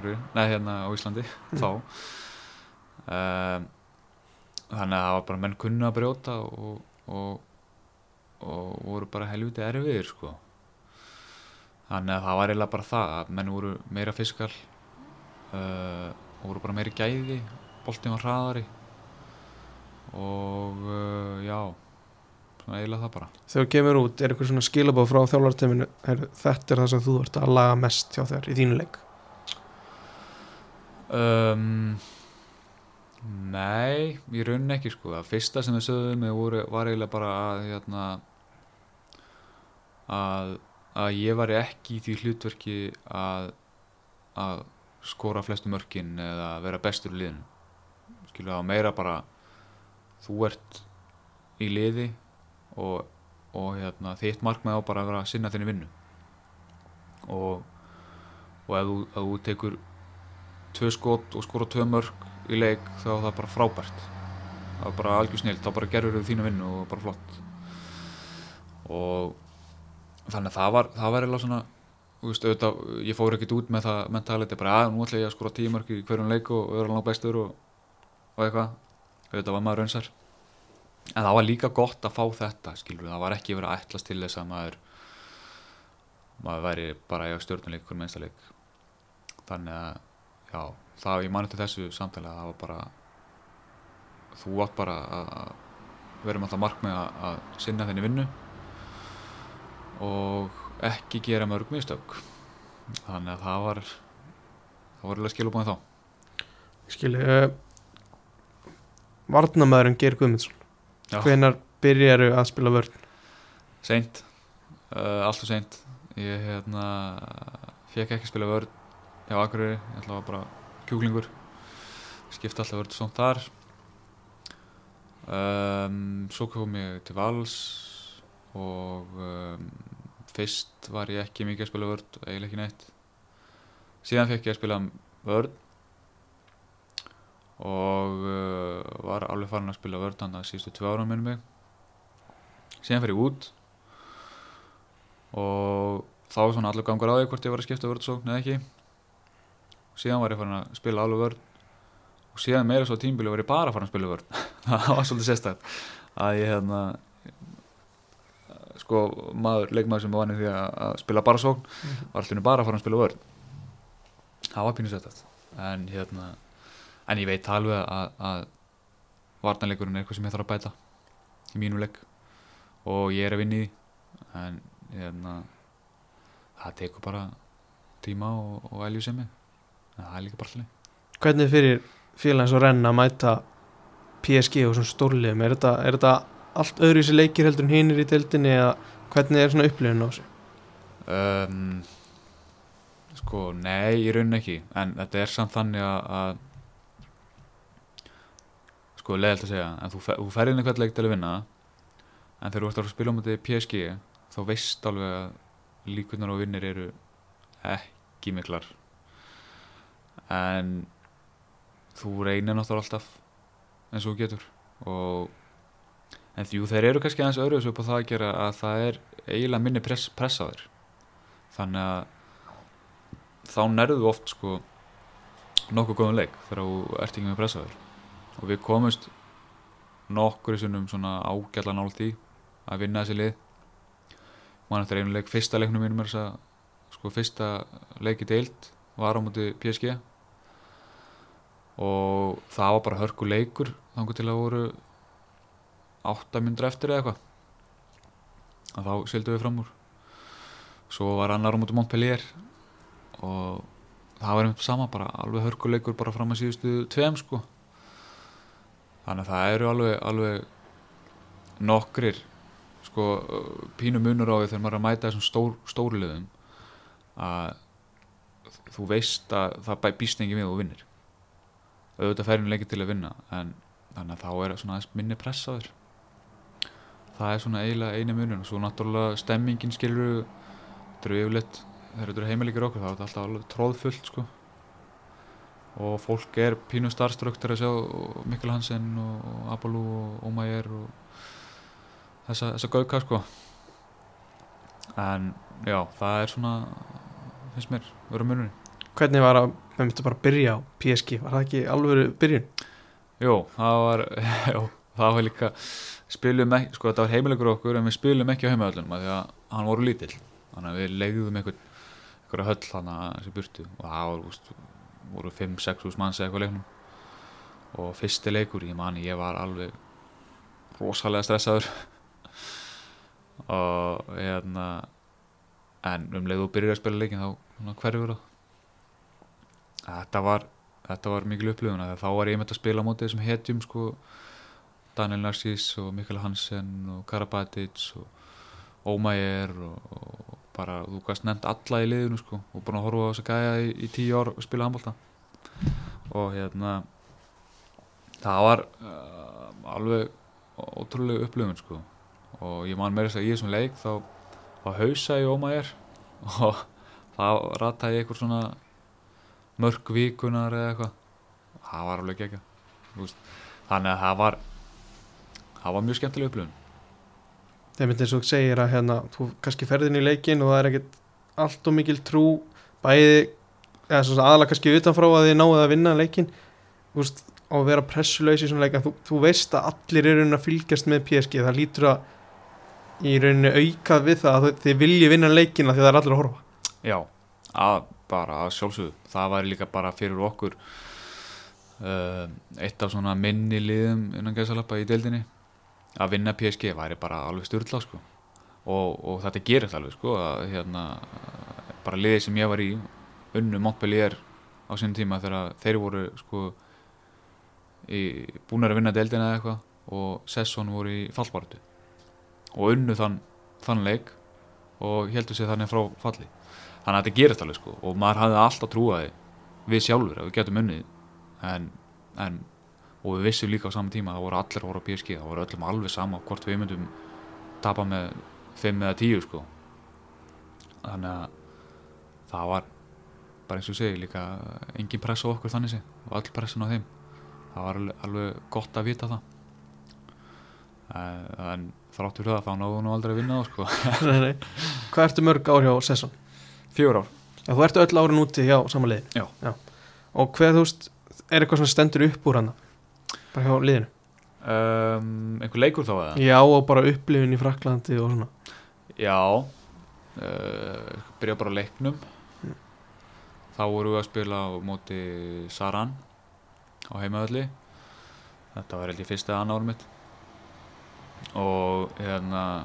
hérna á Íslandi þá. Um, þannig að það var bara menn kunnu að brjóta og, og, og voru bara helviti erfiðir sko. Þannig að það var eiginlega bara það að menn voru meira fiskal uh, og voru bara meiri gæði boltinn var hraðari. Og uh, já svona eiginlega það bara. Þegar þú kemur út, er eitthvað svona skilabóð frá þjálfarteminu, þetta er það sem þú ert að laga mest hjá þér í þínu leik? Um, Nei, í rauninni ekki sko. Það fyrsta sem við sögðum var eiginlega bara að hérna, að, að ég var ekki í því hlutverki að, að skora flestu mörkin eða vera bestur í liðinu skilur það meira bara þú ert í liði og, og hérna, þitt markmið á bara að vera að sinna þinni vinnu. Og, og ef þú, ef þú tekur tvö skot og skora tvö mörk í leik þá er það bara frábært. Það er bara algjör snill, þá bara gerur þau þínu vinnu og bara flott. Og þannig að það var það var eiginlega svona veist, auðvitað, ég fór ekkert út með það mentaliti bara að nú ætla ég að skora tíu mörk í hverjum leik og vera langt bestur og, og eitthvað. Auðvitað var maður raunsar en það var líka gott að fá þetta skilur, það var ekki verið að ætlast til þess að maður maður væri bara eiga stjórnuleik hverjum einstaleik þannig að já, það ég mani til þessu samtali að það var bara þú átt bara að með það markmið að, sinna þenni vinnu og ekki gera mörg mistök. Þannig að það var það var alveg skilubóðin þá. Skilji, uh, Varnamæðurinn Geir Guðmundsson. Já. Hvenær byrjaru að spila vörn? seint, uh, allt og seint. Ég hérna fekk ekki að spila vörð hjá Akureyri. Ég ætla að bara kjúklingur. Skipta alltaf vörð svona þar. Um, svo kom ég til Vals og um, fyrst var ég ekki mikið að spila vörð eiginlega ekki neitt. Síðan fekk ég að spila vörð og uh, var alveg farin að spila vörð þannig að síðustu tvö ára minnum mig. Síðan fer ég út. Og þá var svona allur gangur á því hvort ég var að skipta vörðsókn eða ekki. Síðan var ég farin að spila alveg vörð og síðan meira svo tímbili var ég bara farin að spila vörð það var svolítið sérstætt að ég hérna sko maður, leikmaður sem var vanið því að, spila bara sókn var alltaf bara fara að spila vörð það var pínu sérstætt en hérna en ég veit alveg að, að varnarleikurinn er eitthvað sem ég þarf að bæta í mínu leik. Og ég er að vinna í því. En hérna það tekur bara tíma og, og elju sem mig en það er líka bara allir Hvernig fyrir félagins og renna að mæta PSG og svona stórliðum? Er þetta, er þetta allt öðru í sér leikir heldur en hinir í deildinni eða hvernig er svona upplifun á þessu? um, sko, nei, í raunin ekki. En þetta er samt þannig að sko, leiðilegt að segja en þú, fer, þú ferðin eitthvað leik til að vinna en þegar þú ert að spila á mútið PSG þá veist alveg að líkunar og vinnir eru ekki miklar. En þú reynir náttúrulega alltaf eins og getur og en því þeir eru kannski aðeins öðru upp á það að gera að það er eiginlega minni press, press á þér. Þannig að þá nærðu oft sko nokkuð góðum leik þegar þú ert ekki með press á þér og við komumst nokkur í sunnum svona ágætla nált í að vinna þessi lið. Mann eftir einu leik, fyrsta leiknum mínum er þess að sko fyrsta leiki deilt var á múti PSG og það var bara hörku leikur þannig til að voru átta myndur eftir eða eitthvað. Og þá sildum við fram úr. Svo var annar á múti Montpellier og það var einmitt sama bara alveg hörku leikur bara fram að síðustu tveim sko þannig að það eru alveg, alveg nokkrir sko pínu munur á því þegar maður er að mæta þessum stór, stórliðum að þú veist að það býst engin við og vinnir. Auðvitað færðin leikir til að vinna en þannig að þá er svona aðeins minni press á þér. Það er svona eiginlega eini munur og svo náttúrulega stemmingin skilur yfirleitt þegar þetta eru heimilíkir okkur þá er þetta alltaf alveg tróðfullt sko og fólk er pínu starfströktur að sjá Mikkel Hansen og Apollo og Ómægir og þessa, þessa gauka sko. En já, það er svona finnst mér, vera munurinn. Hvernig var að, við myndum bara að byrja á PSG, var það ekki alvöru byrjun? Jó, það var jó, það var líka spilum ekki, sko þetta var heimilegur okkur en við spilum ekki á heimavöldunum því að hann voru lítill. Þannig að við legðum einhver einhverja höll hann að þessi burtu og það var, úst, voru 5-6 hús manns eða eitthvað leiknum. Og fyrsti leikur, ég mani, ég var alveg rosalega stressaður. Og hérna en um leið og byrjar að spila leikin þá hverfur það. Þetta var, var mikil upplifun þá var ég með að spila móti þessum hetjum sko, Daniel Narcís og Mikael Hansen og Karabatic og Ómægir og, og bara þú gæst nefnt alla í liðinu sko, og búin að horfa á þess að gæja í, í tíu ár og spila handbólta og hérna það var uh, alveg ótrúlega upplifun sko. Og ég man meira þess að í þessum leik þá, þá hausa ég Ómægir og þá rata ég eitthvað svona mörg vikunar eða eitthvað. Það var alveg ekki þannig að það var það var mjög skemmtileg upplifun Það er myndið eins og segir að hérna, þú kannski ferðin í leikin og það er ekkert allt og mikil trú bæði, eða svona aðalega kannski utanfrá að þið náðu að vinna leikin veist, og vera pressuleysi í svona leikin þú, þú veist að allir eru að fylgjast með PSG, það lítur að í rauninu aukað við það að þið vilji vinna leikina því það er allir að horfa. Já, að bara að sjálfsögðu, það væri líka bara fyrir okkur uh, eitt af svona minni liðum innan gæðsalappa í deildinni að vinna PSG væri bara alveg styrla sko. og, og þetta gerir það alveg sko, að hérna bara liðið sem ég var í unnu Montpellier á sín tíma þegar þeir voru sko í, búin að vinna deildina eða eitthvað og Sesson voru í fallbartu og unnu þann, þann leik og heldur sig þannig frá falli þannig að þetta gerist alveg sko og maður hafði alltaf trúaði við sjálfur að við getum unnið en, en og við vissum líka á saman tíma að það voru allir voru á PSG það voru öllum alveg sama hvort við myndum tapa með 5 eða 10 sko. Þannig að það var bara eins og segi líka engin press á okkur þannig sé og all pressin á þeim. Það var alveg, alveg gott að vita það. En, en þráttur það þá náðu nú aldrei að vinna þá sko. Nei, nei. Hvað ertu mörg ár hjá Sesson? fjögur ár. Já, þú ertu öll árin úti hjá sama liði? Já. Og hver þú veist, er eitthvað sem stendur upp úr hana? Bara hjá liðinu. Um, einhver leikur þá eða? Já, og bara upplifin í Fraklandi og svona. Já uh, byrja bara leiknum. Mm. þá vorum við að spila á móti Saran á heimaðalli þetta var held ég fyrsta annar árum mitt. Og hérna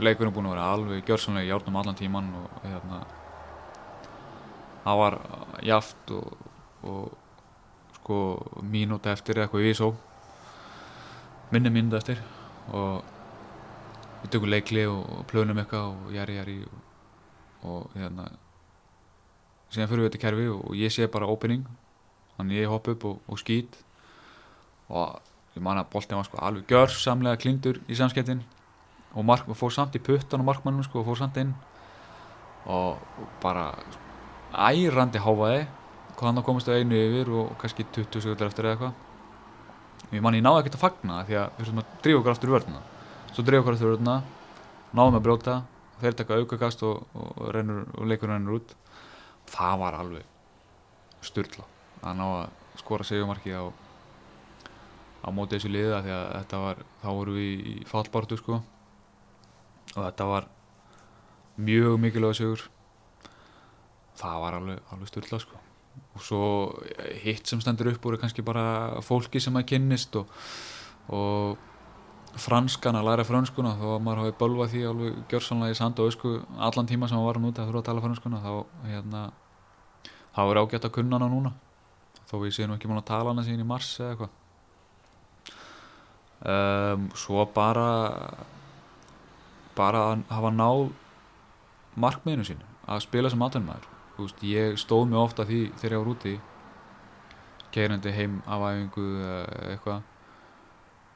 leikurinn búin að vera alveg gjörsamlega í járnum allan tíman og hérna það var jaft og, og sko mínúti eftir eða eitthvað í svo minni mínúti eftir og við tökum leikli og plönum eitthvað og jæri jæri og, og hérna síðan fyrir við þetta kerfi og ég sé bara opening þannig ég hopp upp og, og skýt. Og ég man að boltin var sko alveg gjörsamlega klindur í samskettin og mark, fór samt í puttan og markmannum sko og fór samt inn og, og bara ærandi háfaði hvaðan það komast þau einu yfir og kannski 20 sekundur eftir eða eitthvað. Ég man ég náði ekkert að fagna því að við að drífa okkur aftur í vörðuna svo drífa okkur aftur í vörðuna náðum að brjóta þeir taka aukakast og, og, rennur, og leikur rennur út. Það var alveg styrla að ná að skora segumarki á, á móti þessu liða því að þetta var, þá voru við í fallbartu sko. Og þetta var mjög mikilvæg segur það var alveg, alveg styrla sko og svo hitt sem stendur upp úr er kannski bara fólki sem að kynnist og, og franskan að læra franskuna þó að maður hafi bölvað því alveg gjörsanlega í sand og ösku allan tíma sem maður var núti að þurfa að tala franskuna þá hérna þá er ágætt að kunna hana núna. Þó ég sé nú ekki múin að tala hana síðan í mars eða eitthvað. Um, svo bara bara að hafa náð markmiðinu sín að spila sem atvinnumæður veist, ég stóð mig ofta því þegar ég var úti keirandi heim af æfingu eitthvað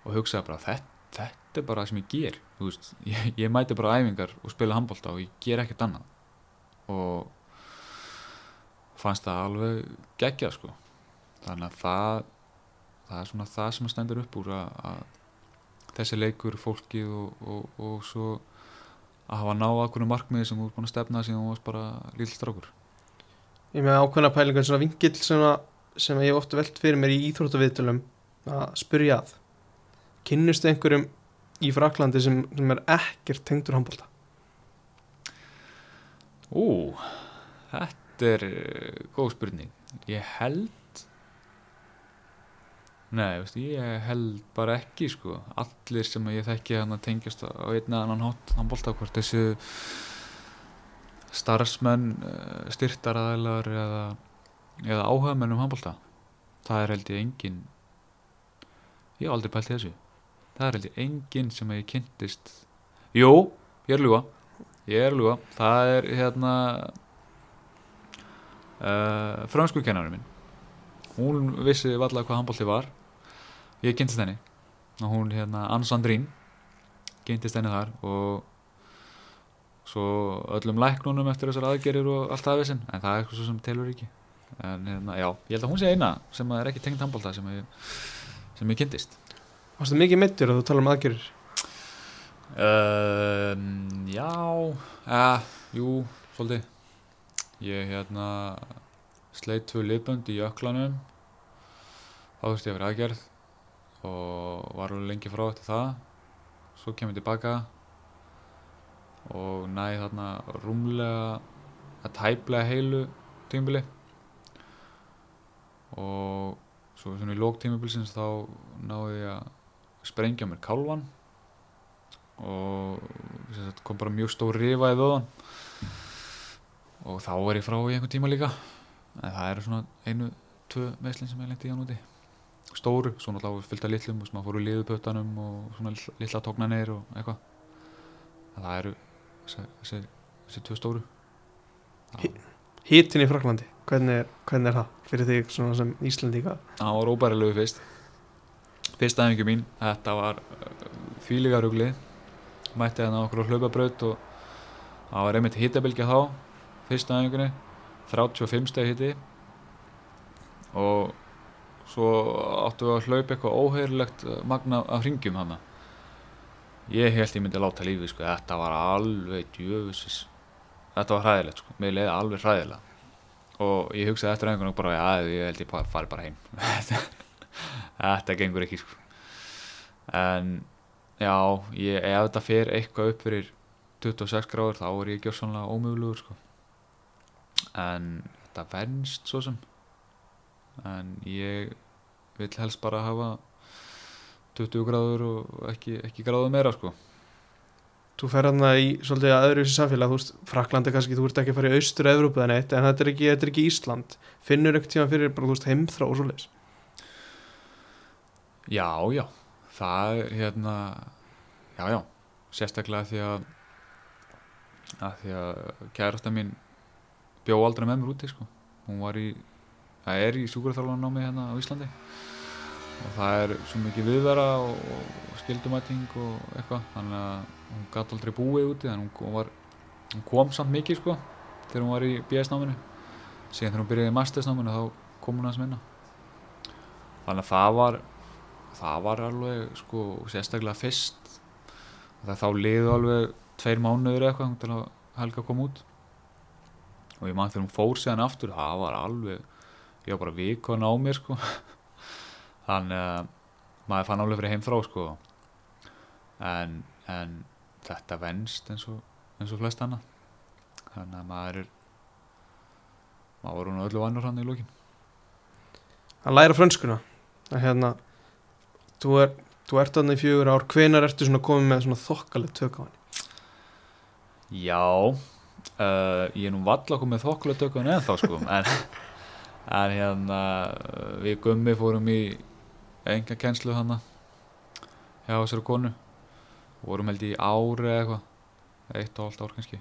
og hugsaði bara þetta, þetta er bara það sem ég ger veist, ég, ég mæti bara æfingar og spila handbólta og ég ger ekkert annað. Og fannst það alveg geggjað sko. Þannig að það það er svona það sem stendur upp úr að, að þessi leikur fólkið og, og, og svo að hafa náða okkur markmiði sem þú er búin að stefna síðan þú varst bara lill strákur Ég með ákveðna pælingar svona vingill sem, að, sem ég hef oft velt fyrir mér í íþróttaviðtölum að spyrja að kynnustu einhverjum í Fraklandi sem, sem er ekkert tengdur handbólta Ú, þetta er uh, góð spurning ég held Nei, veist, ég held bara ekki sko. allir sem ég þekki hann að tengjast á einn eða annan handbólta hvort þessu starfsmenn uh, styrtaraðilar eða, eða áhugamenn um handbólta það er held ég engin ég hef aldrei pælt þessu. Það er held ég engin sem ég kynntist. Jú, ég er ljúa ég er ljúa, það er hérna uh, fransku kennarinn minn. Hún vissi valla hvað handbólti var. Ég kynntist henni. Og hún hérna Ann Sandrín kynntist henni þar og svo öllum læknunum eftir þessar aðgerir og allt það vissin en það er eitthvað sem telur ekki. En hérna, já, ég held að hún sé eina sem er ekki tengt handbólta sem sem ég kynntist. Varstu mikið mittur að þú tala um aðgjörir? um, Já eh, Jú, svolítið. Ég hérna sleit tvö liðbönd í jöklanum. Þá þurfti ég að vera aðgerð og var alveg lengi frá eftir það. Svo kemur ég tilbaka og næði þarna rúmlega að tæplega heilu tímabili. Og svo svona í lók tímabilsins þá náði ég að sprengja mér kálvan og sagt, kom bara mjög stór rifa í vöðan og þá var ég frá í einhvern tíma líka. En það eru svona einu, tvö meðslinn sem ég lendi í hann úti stóru, svo náttúrulega fylgta litlum og sem að fóru í liðupötanum og svona lill- litla tóknanir og eitthvað. Það eru þessi, tvö stóru. Hi- Hítin í Fraklandi, hvernig er, hvernig er það fyrir þig sem Íslandíka? það var óbærilegu fyrst. Fyrsta æfingu mín, þetta var þvíliga rugli mætti hérna okkur á hlaupabraut og það var einmitt hittabilgja þá fyrsta æfingunni 35 steg hitti og svo áttu við að hlaupa eitthvað óheirlegt magna af hringjum hana ég held ég myndi láta lífi sko, þetta var alveg djöfusis þetta var hræðilegt sko, mér leiði alveg hræðilega. Og ég hugsaði eftir einhvern veginn bara, já, ég held ég fari bara heim. Þetta gengur ekki sko. En já, ég, ef þetta fer eitthvað upp fyrir 26 gráður þá er ég gjörsanlega ómögulegur sko. En þetta venst svo sem. En ég vil helst bara hafa 20 gráður og ekki, ekki gráður meira sko Þú fer hann í svolítið að öðru í samfélag, þú veist, Fraklandi kannski, þú ert ekki að fara í austur Evrópu en eitt, en þetta er ekki, þetta er ekki Ísland. Finnur einhvern tíma fyrir bara, þú veist, heimþrá og svoleiðis. Já, já, það er hérna, já, já, sérstaklega því að, að því að kærasta mín bjó aldrei með mér úti, sko. Hún var í, það er í sjúkurþjálfarnámi hérna á Íslandi og það er svo mikið viðvera og, og skildumæting og eitthvað, þannig að hún gæti aldrei búið úti, þannig að hún var, hún kom samt mikið, sko, þegar hún var í BS-náminu. Síðan þegar hún byrjaði í mastersnáminu þá kom hún aðeins minna. Þannig að það var, það var alveg sko sérstaklega fyrst þá liðu alveg tveir mánuður eitthvað til að Helga kom út og ég man þegar hún fór síðan aftur það var alveg, ég var bara vikon á mér sko þannig að maður fann alveg fyrir heimþrá sko. En, en þetta venst eins og, eins og flest annað. Þannig að maður er maður var hún öllu vannur hann í lókin Að læra frönskuna. Að hérna, þú, er, þú ert þarna í fjögur ár, hvenar ertu svona komið með svona þokkalegt tök á henni? Já, uh, ég er nú valla komið þokkulega tökun eða þá sko. En, en hérna uh, við gummi fórum í enga kennslu hana hjá þessari konu. Vorum held í ári eða eitthvað eitt og allt ár kannski.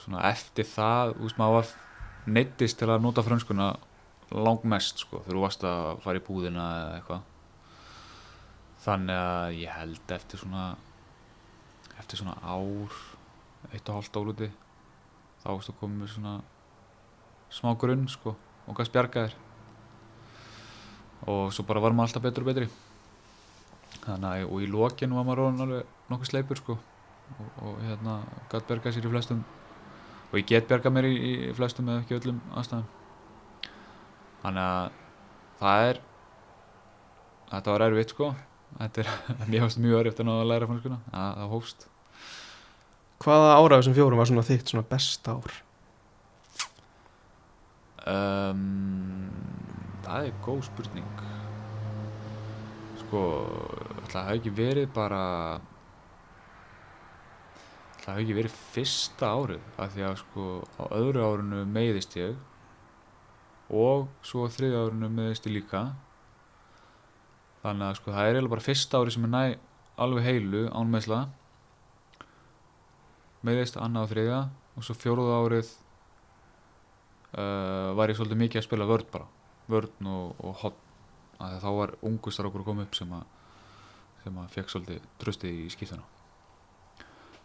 Svona eftir það úst, maður var neittist til að nota frönskuna langmest sko þegar þú varst að fara í búðina eða eitthvað. Þannig að ég held eftir svona eftir svona ár eitt og hálft ár úti þá varst að koma með svona smá grunn sko og hvað spjarga þér og svo bara var maður alltaf betur og betri. Þannig að og í lokinu var maður alveg nokkuð sleipur sko og, og hérna gætt berga sér í flestum og ég get berga mér í, í flestum eða ekki öllum aðstæðum þannig að það er þetta var erfitt sko. Þetta er, mér fannst mjög erfitt að læra franskuna það, það hófst. Hvaða ára þessum fjórum var svona þitt svona besta ár? um, það er góð spurning. Sko það hafi ekki verið bara það hafi ekki verið fyrsta árið af því að sko á öðru árinu meiðist ég og svo á þriðja árinu meiðist ég líka. Þannig að sko það er eiginlega bara fyrsta árið sem er næ alveg heilu án meðsla meiðist annað og þriðja og svo fjóruða árið uh, var ég svolítið mikið að spila vörn bara vörn og, og hotn að þá var ungustar okkur að koma upp sem að sem að fekk svolítið tröstið í skiptuna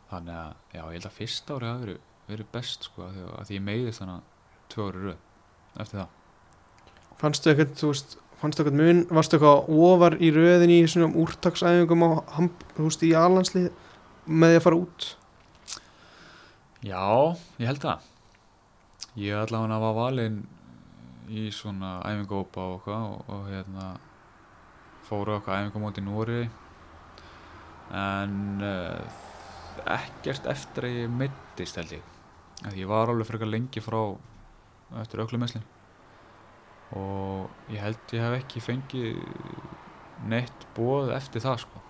þannig að já, ég held að fyrsta ári hafi verið, verið best sko, að því, að því ég meiðist þannig að tvö ári röð eftir það. Fannstu eitthvað, þú veist, fannstu eitthvað mun, varstu eitthvað ofar í röðin í svona úrtaksæfingum á, veist, í alhanslið með því að fara út? Já, ég held það. Ég allavega var valinn í svona æfingópa og eitthvað og, og hérna fóru eitthvað æfingómóti í Nóri en uh, ekkert eftir að ég mittist held ég. Því ég var alveg frekar lengi frá eftir auklumesslin og ég held ég hef ekki fengið neitt bóð eftir það sko.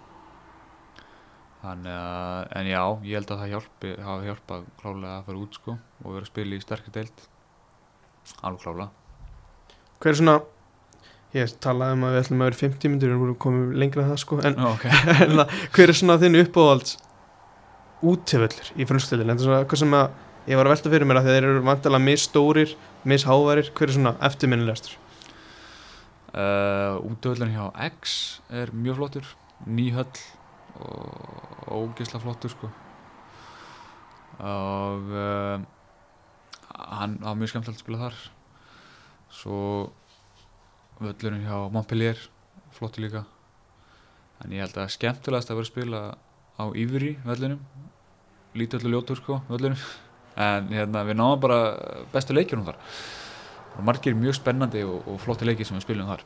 Þannig að, en já, ég held að það hjálpi, hafi hjálpað klálega að fara út sko og vera að spila í sterkri deild. Alveg klálega Hver er svona, ég talaði um að við ætlum að vera 50 myndir, við erum komið lengra en það sko, en, Nú, ok en að, hver er svona þinn uppáhalds útiföllur í frumstöldin? Þetta er svona eitthvað sem að ég var að velta fyrir mér að þeir eru vantilega misstórir, misshávarir, hver er svona eftirminnilegastur? uh, útvöldin hjá X er mjög flottur nýhöll og ógeðslega flottur sko og uh, hann var mjög skemmtilegt að spila þar svo völlurinn hjá Montpellier flottur líka. En ég held að skemmtilegast að vera að spila á Ívri vellinum. Lítið öllu ljótur sko vellinum. En hérna, við náðum bara bestu leikjunum þar. Og margir mjög spennandi og, og flotti leikir sem við spilum þar.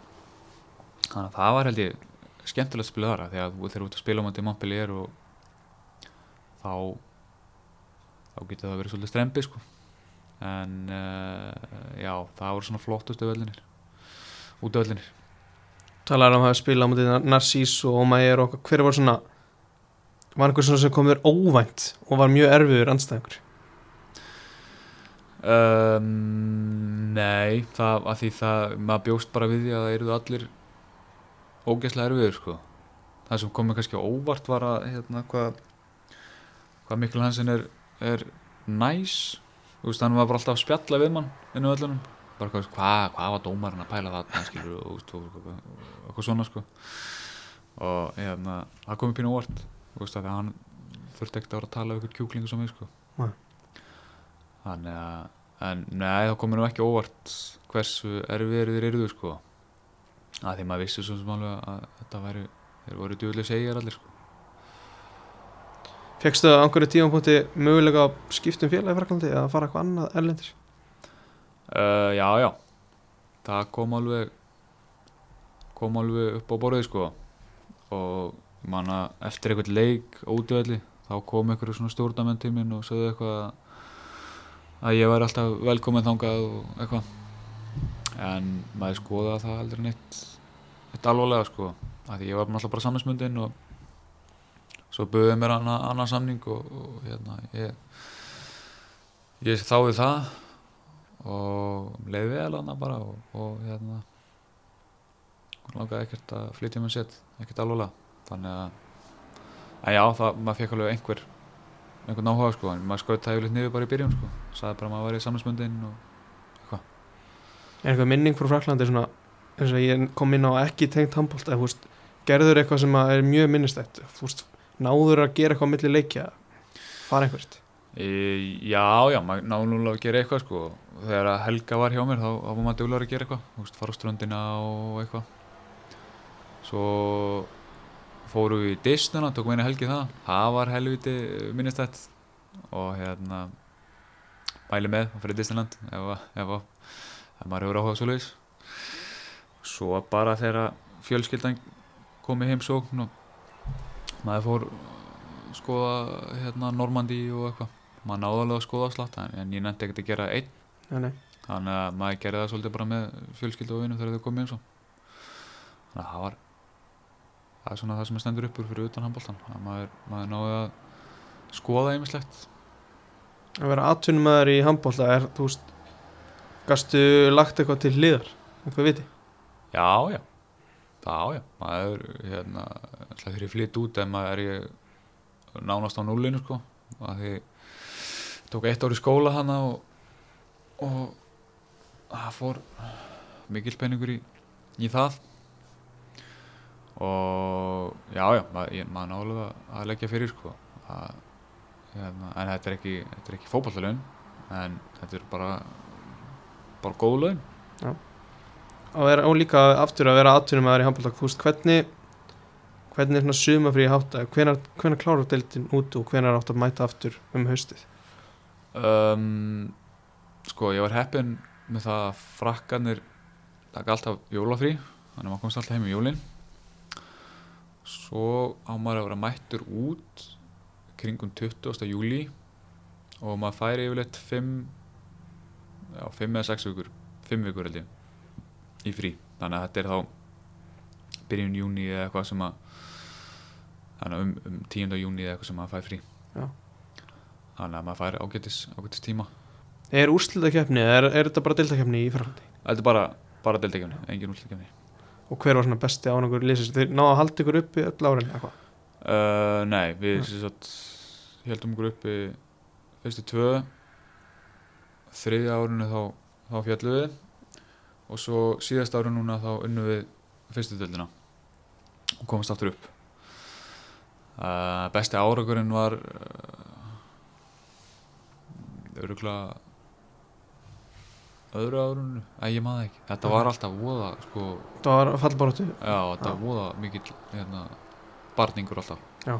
Þannig að það var held ég skemmtilegt að spila þar að þegar þú ert að spila á mæti Montpellier og þá þá getur það verið svolítið strempi sko en uh, já, það voru svona flottustu vellinir út af vellinir Talar um að spila á mútið Narcís og Omayer og hver var svona var einhver svona sem kom þér óvænt og var mjög erfiður andstæðingur? Um, nei, það að því það, maður bjóst bara við því að það eruðu allir ógeðslega erfiður sko. Það sem komið kannski óvart var að hérna hvað hvað Mikkel Hansen er, er næs, þú veist, hann var bara alltaf að spjalla við mann inn á öllunum bara hvað, hvað, hvað var dómarinn að pæla það skilur, og, og, og, og, eitthvað svona sko. Og hérna, það komið pínu óvart þú veist, að því að hann þurfti ekkert að vera að tala við ykkur kjúklingu sem við sko. Nei. þannig að en nei, það komið nú ekki óvart hversu erfiðir þeir eruðu sko. Að því maður vissi svo sem alveg að þetta væri þeir voru djúðlega segjar allir sko Fekstu það á einhverju tímapunkti mögulega að skipta um félagi fraklandi eða fara eitthvað annað erlendir uh, já, já. Það kom alveg kom alveg upp á borðið sko. Og ég man að eftir eitthvað leik ódjöðli þá kom einhverju svona stjórnamenn til minn og sögðu eitthvað að- að ég væri alltaf velkominn þangað og eitthvað. En maður skoða það aldrei neitt neitt alvarlega sko. Því ég var alltaf bara samlingsmundin og svo buðið mér annan, annan samning og, og hérna ég ég þáði það og leiði vel hana bara og, og hérna langaði ekkert að flytja mér set ekkert alvarlega. Þannig að en já, það, maður fekk alveg einhver einhvern áhuga sko, en maður skaut það yfirleitt niður bara í byrjun sko, sagði bara að maður væri samlingsmundin og Er eitthvað minning frá fraklandi svona eins og ég kom inn á ekki tengt handbólt eða veist, gerður eitthvað sem að er mjög minnistætt veist, náður að gera eitthvað á milli leikja? Fara einhvert e, já, já, maður náði núlega að gera eitthvað sko, þegar að Helga var hjá mér þá, var maður duglegar að gera eitthvað, veist, fara á ströndina og eitthvað. Svo fóru við í Disneyland, tókum einu helgi það. Það var helviti minnistætt. Og hérna mæli með að fyrir Disneyland ef, ef, ef maður hefur áhuga svo leiðis svo bara þegar fjölskyldan kom í heimsókn og maður fór að skoða hérna Normandi og eitthvað. Maður náði alveg að skoða slátt en, en ég nefndi ekkert að gera einn. Nei, nei. þannig að maður gerði það svolítið bara með fjölskyldu og vinum þegar þau komið eins og þannig að það var það er svona það sem er stendur uppur fyrir utan handbóltan að maður, maður náði að skoða einmislegt að vera atvinnumæður í handbólta er, þú veist gastu lagt eitthvað til hliðar? Eitthvað viti? Já, já, já, já maður, hérna, alltaf þegar ég flytt út en maður er ég nánast á núlinu sko að því tók eitt ár í skóla hana og, og það fór mikill penningur í, í það. Og já, já, maður, ég, maður nálega að leggja fyrir sko að, hérna, en þetta er ekki, þetta er ekki fótballalaun en þetta er bara bara góð laun. Og, vera, og líka aftur að vera atvinnumæður í handbólta þú veist, hvernig hvernig er svona sumafrí hátta hvenar, hvenar klárar deildin út og hvenar átt að mæta aftur um haustið um, sko ég var heppin með það að frakkanir taka alltaf jólafrí þannig að maður komst alltaf heim í jólin svo á maður að vera mættur út kringum 20. júli og maður færi yfirleitt 5 já, 5 eða 6 vikur 5 vikur held ég í frí. Þannig að þetta er þá byrjun júni eða eitthvað sem að þannig að um, um 10. júni eða eitthvað sem maður fær frí. Já. þannig að maður fær ágætis, ágætis tíma. Er úrslitakefni, er, er þetta bara deildakefni í Fraklandi Þetta er bara, bara deltakefni, engin úrslitakefni og hver var svona besti árangur liðsins? Þeir náðu að halda ykkur uppi öll árin eitthvað? Uh, Nei, við sagt heldum okkur uppi fyrstu tvö. Þriðja árinu þá, þá fjallum við og svo síðast árinu núna þá unnum við fyrstu deildina og komast aftur upp uh, Besti árangurinn var uh, öruglega öðru árinu, að ég maður ekki þetta var alltaf voða sko það var fallbaróttu Já, þetta Já. voða mikill hérna, barningur alltaf Já.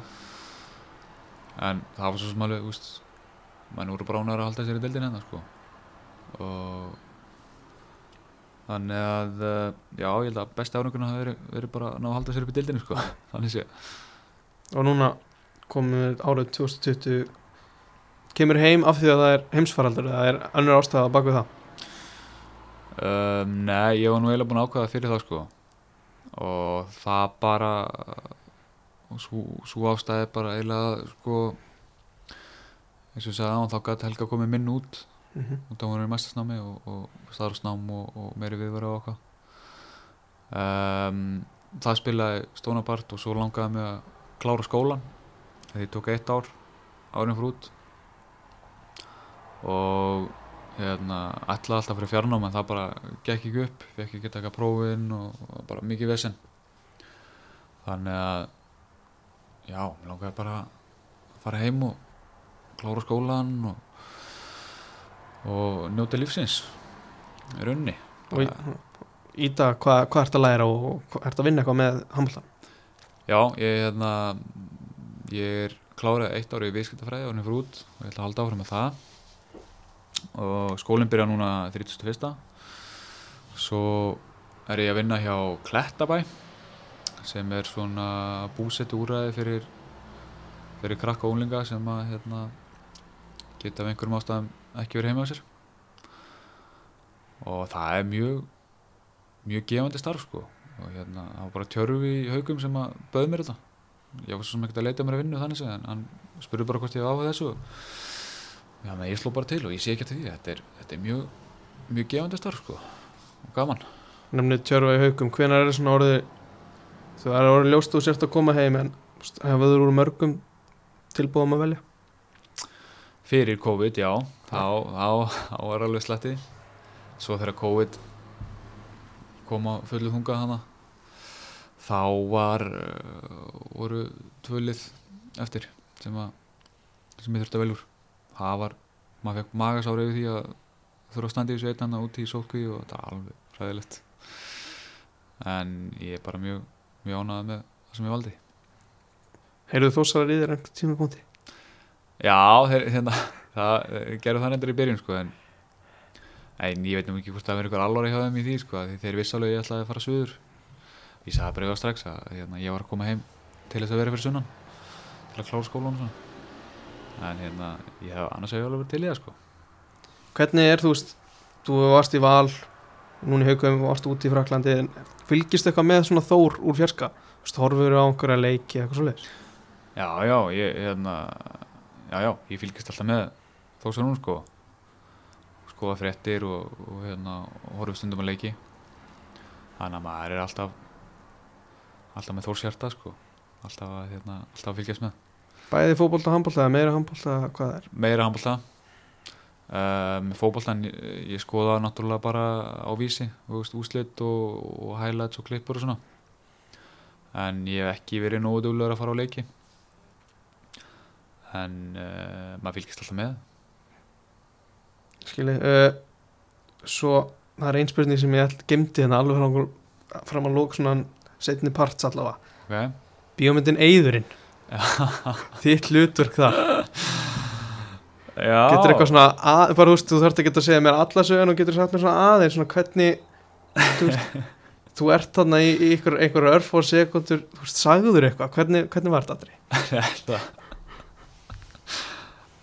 en það var svo sem alveg úst, mann voru bránar að halda sér í deildin hérna sko. og þannig að uh, já, ég held að besti árangurinn hafi verið, verið bara að ná að halda sér upp í deildinu sko. þannig sé. Og núna komum árið 2020 kemur heim af því að það er heimsfaraldur það er önnur ástæða bak við það? Um, nei, ég var nú eiginlega búin að ákvæða fyrir það sko. Og það bara og svo, svo ástæði bara eiginlega sko eins og ég sagði á þá gæti Helga komið minn út mm -hmm. og það voru í mestasnámi og, og starfsnám og, og meiri viðvara og okkar um, það spilaði stónabart og svo langaði mig að klára skólan því ég tók eitt ár árið fyrir út. Og hérna, ætlaði alltaf fyrir fjarnám en það bara gekk ekki upp fekk ekki taka prófin og, og bara mikið vesen. Þannig að já, mér langaði bara að fara heim og klára skólan og, og njóta lífsins. Í rauninni. Og í, í dag, hvað hva ert að læra og ert að vinna eitthvað með handbolta Já, ég, hérna, ég er klárið eitt ári í viðskiptafræði og hann er fyrir út og ég ætla að halda áfram með það. Og skólinn byrja núna 31. Svo er ég að vinna hjá Klettabæ sem er svona búsettu úræði fyrir, fyrir krakka og úlinga sem að hérna, geta af einhverjum ástæðum ekki verið heima á sér. Og það er mjög mjög gefandi starf sko. Og hérna, það var bara tjörfi í haugum sem að bauð mér þetta. Ég var svo sem ekkert að leita mér að vinna þannig en hann spurði bara hvort ég var á þessu. Já, menn, ég sló bara til og ég sé ekki eftir því. Þetta er, þetta er mjög, mjög gefandi starf sko. Og gaman. Nefnir tjörfa í haugum, hvenar er það svona orðið þú er orðið ljóst þú sért að koma heim en hefur þú úr mörgum tilbúðum að velja? Fyrir COVID, já þá, var alveg sletti svo þegar COVID kom á fullu þunga hana þá var uh, voru tvölið eftir sem að sem ég þurfti að velja úr. Það var, maður fekk magasári yfir því að þurfa að standa í þessu einnanna út í sótkví og þetta er alveg ræðilegt en ég er bara mjög mjög ánægð með það sem ég valdi. Heyrðu þú þósarar í þér einhvern tíma búndi Já, þeir, hérna, það eh, gerðu það nefndir í byrjun sko, en, en ég veit nú ekki hvort það verður ykkur alvori hjá þeim í því sko, því þeir viss alveg ég ætlaði að fara suður. Ég sagði bara yfir strax að hérna, ég var að koma heim til þess að vera fyrir sunnan til að klára skólan en hérna, ég hef annars hefur alveg verið til í það sko. Hvernig er þú veist, þú varst í val núna í haugum, varst út í Fraklandi fylgist eitthvað með svona þór úr veist, horfur á einhverja leiki eitthvað svo leiðis Já, já, ég, hérna, já, já, ég fylgist alltaf með þó sem hún sko. Skoða fréttir og, og hérna horfum stundum að leiki. Þannig að maður er alltaf alltaf með þórshjarta sko. Alltaf að, hérna, alltaf að fylgjast með. Bæði fótbolta, handbolta eða meira handbolta hvað er? Meira handbolta. Uh, með fótboltan ég, ég skoða náttúrulega bara á vísi veist, úslit og, og highlights og klippur og svona. En ég hef ekki verið nógu duglegur að fara á leiki. En uh, maður fylgist alltaf með skilji uh, svo það er einspurning sem ég gemdi hérna alveg fram, að lók svona setni parts allavega. Okay. bíómyndin Eyðurinn þitt hlutverk það Já. Getur eitthvað svona, að, bara þú veist, þú þarfst ekki að segja mér alla söguna og getur sagt mér svona aðeins svona hvernig þú, veist, þú ert þarna í, í ykkur, einhver örf og sekundur, þú veist, sagður eitthvað? Hvernig, hvernig var þetta aldrei?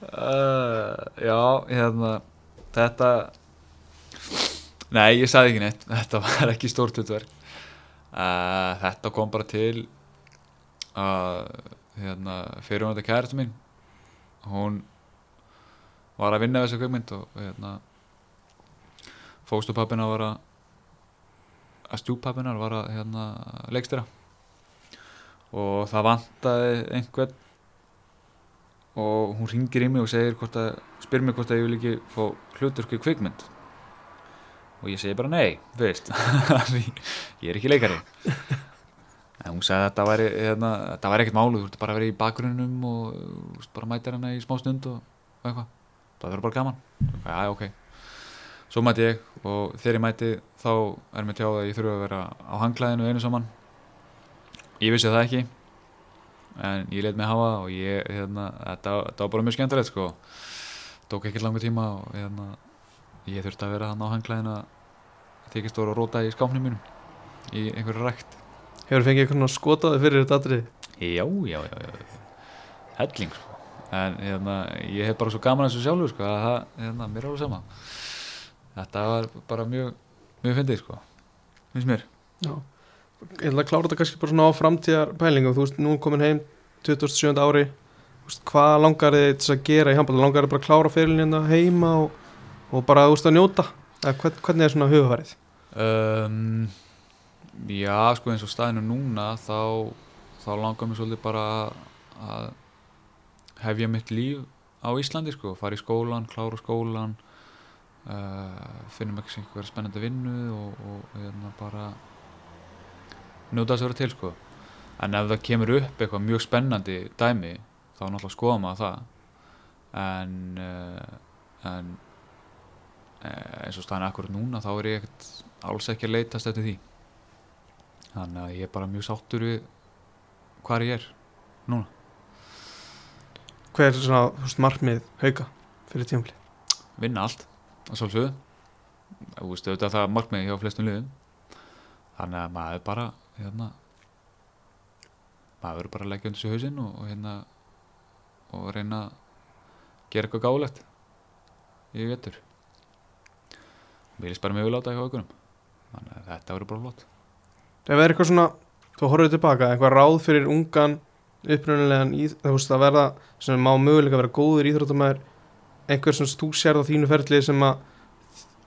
Uh, Já, hérna Þetta Nei, ég sagði ekki neitt. Þetta var ekki stórt utverk uh, Þetta kom bara til að hérna, fyrir hún þetta kæratu mín hún var að vinna við þessu kveikmynd og hérna fóstupappina var að að stjúpappinar var að hérna, leikstýra. Og það vantaði einhvern og hún ringir í mig og segir að, spyr mig hvort að ég vil ekki fá hluturku kvikmynd. Og ég segi bara nei, veist. Ég er ekki leikari. En hún sagði að þetta væri hérna, þetta væri ekkert málu, þú ert bara að vera í bakgrunnum og veist, bara mætir hana í smá stund og, og eitthvað, það verður bara gaman. Já, já, ok. Svo mæti ég og þegar ég mæti þá er mér tjáð að ég þurfa að vera á hangklæðinu einu saman. Ég vissi það ekki en ég let mig hafa og ég, hérna, þetta, þetta var bara mjög skemmtilegt sko tók ekki langa tíma og hérna, ég þurfti að vera hann á hangklæðin að tekið stóra róta í skápnum mínum í einhverju rækt Hefur fengið eitthvað skotaði fyrir þetta atrið? já, já, já, já, helling sko en hérna, ég hef bara svo gaman þessu sjálfur sko að það, hérna, mér er alveg sama þetta var bara mjög mjög fyndið sko, finnst mér Já. Ég ætla að klára þetta kannski bara svona á framtíðar pælingum. Þú veist, nú komin heim 27. ári. Hvað langar þið til að gera í handbólta? Langar þið bara að klára fyrirlinna hérna heima og, og bara, veist, að njóta? Eða hvern, hvernig er svona hugafærið? Um, já, sko eins og staðinu núna þá, þá langar mér svolítið bara að hefja mitt líf á Íslandi sko, fara í skólan, klára skólan uh, finnum ekki sem einhver spennandi vinnu og, og hérna bara njóta þess að vera til sko en ef það kemur upp eitthvað mjög spennandi dæmi þá náttúrulega skoða maður það. En uh, en uh, eins og staðinu akkurat núna þá er ég ekkert alls ekki að leitast eftir því. Þannig að ég er bara mjög sáttur við hvar ég er núna. Hver er svona, þú veist, markmið hauka fyrir tímafli? vinna allt að sjálfsögðu. Þú veist auðvitað það er markmiði hjá flestum liðum. Þannig að maður bara hérna maður bara leggja undir sig hausinn og, og hérna og reyna að gera eitthvað gálegt í vetur. Mér líst bara á þetta hjá aukunum þannig að þetta verður bara flott. Það er eitthvað svona, þú horfður tilbaka, eitthvað ráð fyrir ungan upprunulegan í, þú veist, að verða sem má möguleika að vera góður íþróttamæður einhver sem þú sér á þínu ferli sem að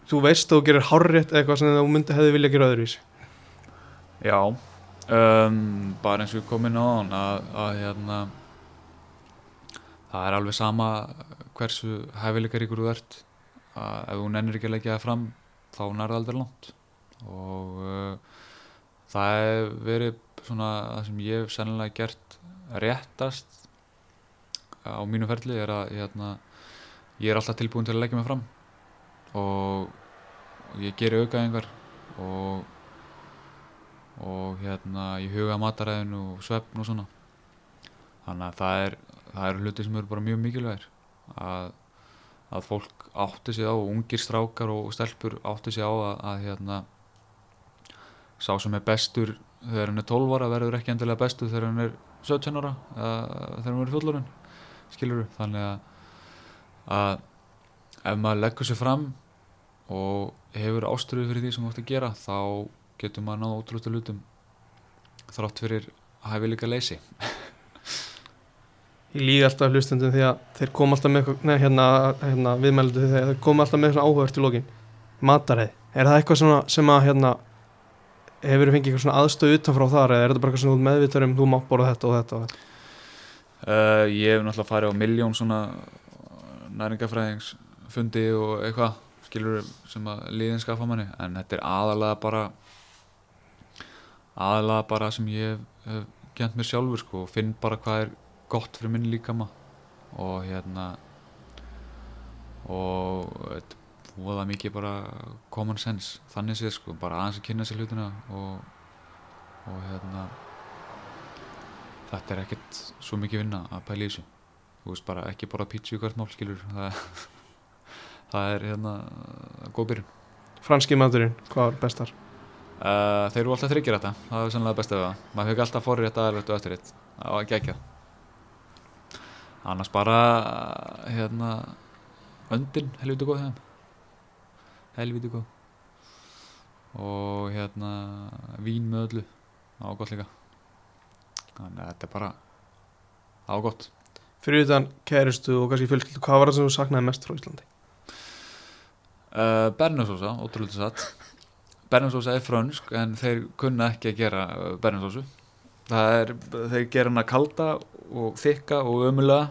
þú veist að þú gerir hárrétt eða eitthvað sem þú myndi hefði vilja gera öðruvísi? Já um, bara eins og við komin á að, að hérna það er alveg sama hversu hæfileikar ykkur þú ert. Að ef þú nennir ekki að leggja það fram þá nærða aldrei langt. Og uh, það hefur verið svona það sem ég hef sennilega gert réttast á mínu ferli er að hérna, ég er alltaf tilbúin til að leggja mig fram. Og ég geri aukaðingar og og hérna ég huga mataræðinu og svefn og svona. Þannig að það er það eru hluti sem eru bara mjög mikilvægir. Að, að fólk átti sig á og ungir strákar og stelpur átti sig á að, að hérna sá sem er bestur þegar hann er 12 ára verður ekki endilega bestur þegar hann er 17 ára þegar hann er fullorinn skilur þannig að, að ef maður leggur sér fram og hefur áströðu fyrir því sem þú ætti að gera þá getur maður náða ótrústu lutum þrátt fyrir hæfileika leysi Ég líði alltaf hlustundum því að þeir koma alltaf með nei, hérna, hérna viðmældu þegar þeir koma alltaf með svona áhugavert í lokin. Mataræði, er það eitthvað svona sem að hérna hefur fengið eitthvað svona aðstöð utanfrá þar eða er þetta bara eitthvað ert meðvitar um þú mátt borða þetta og þetta og þetta? Uh, ég hef náttúrulega farið á miljón svona næringafræðingsfundi og eitthvað skilur sem að liðin skaffa manni en þetta er aðalega bara aðalega bara sem ég hef, hef gent mér sjálfur sko og finn bara hvað er gott fyrir minn líkama og hérna og þetta er mikið bara common sense þannig séð sko, bara aðeins að kynna sér hlutina og, og hérna þetta er ekkert svo mikið vinna að pæla í þessu. Þú veist bara ekki bara pítsu í hvert mál skilur. Það, það er hérna góð byrjun. Franski maturinn, hvað var bestar? uh, þeir eru alltaf þryggir þetta. Það er sannlega best af það. Maður hefur alltaf forrið þetta aðrætt og eftir þetta það var geggjað annars bara hérna öndin helviti góð þeim. Helviti góð. Og hérna vín með öllu. Gott líka. Þannig að þetta er bara gott Fyrir utan kærustu og kannski fjölskyldu, hvað var það sem þú saknaði mest frá Íslandi? uh, Bernasósa, ótrúlega satt. Bernasósa er frönsk en þeir kunna ekki að gera uh, Bernasósu er, þeir gera hana kalda og þykka og ömulega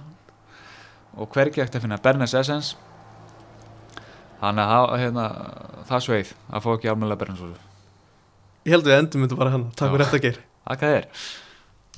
og hvergi eftir að finna. Bernes Essence. Þannig að hérna, það sveið að fá ekki almennilega Bernasósu Ég held að við endum þetta bara hann, takk Já. fyrir þetta að gera er